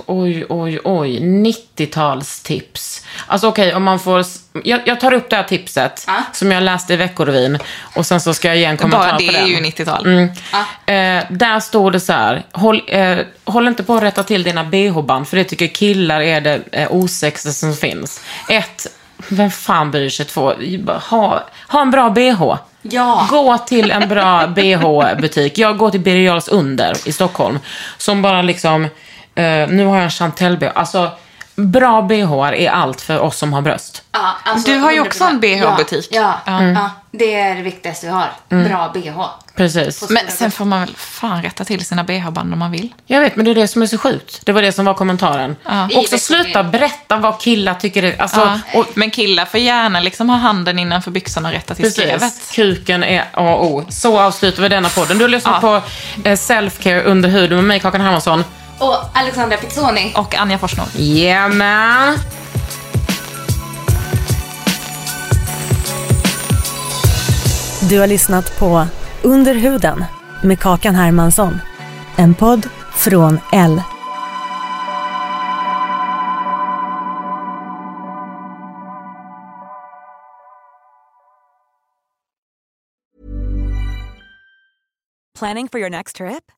Oj, oj, oj. 90-talstips. Alltså okej, om man får... Jag, jag tar upp det här tipset Ja. som jag läste i Veckorevyn och sen så ska jag ge en kommentar Bara på det den. är ju 90-tal. Mm. Eh, där står det så här, håll, eh, håll inte på att rätta till dina bh-band, för det tycker killar är det eh, osexigaste som finns. Ett, vem fan bryr sig? Två, ha, ha en bra bh. Ja. Gå till en bra bh-butik. Jag går till Birger Jarls Under i Stockholm. Som bara liksom, eh, nu har jag en Chantel-bh. Alltså, bra bh är allt för oss som har bröst. Ja, alltså, Du har ju 100%. också en BH-butik. Ja, ja, Mm. ja, det är det viktigaste vi har. Bra BH. Precis. Men sen får man väl fan rätta till sina bh-band om man vill. Jag vet, men det är det som är så sjukt. Det var det som var kommentaren. I Också sluta berätta vad killar tycker är... Alltså, Ja. och, Men killar får gärna liksom ha handen innanför byxorna och rätta till skrevet. precis, kuken är A och O. Så avslutar vi denna podden. Du har lyssnat Ja. på eh, Self-Care under huden med mig, Kakan Hermansson. Och Alexandra Pizzoni. Och Anja Forsnod. Yeah, man! Du har lyssnat på Under huden med Kakan Hermansson. En podd från L. Planning for your next trip?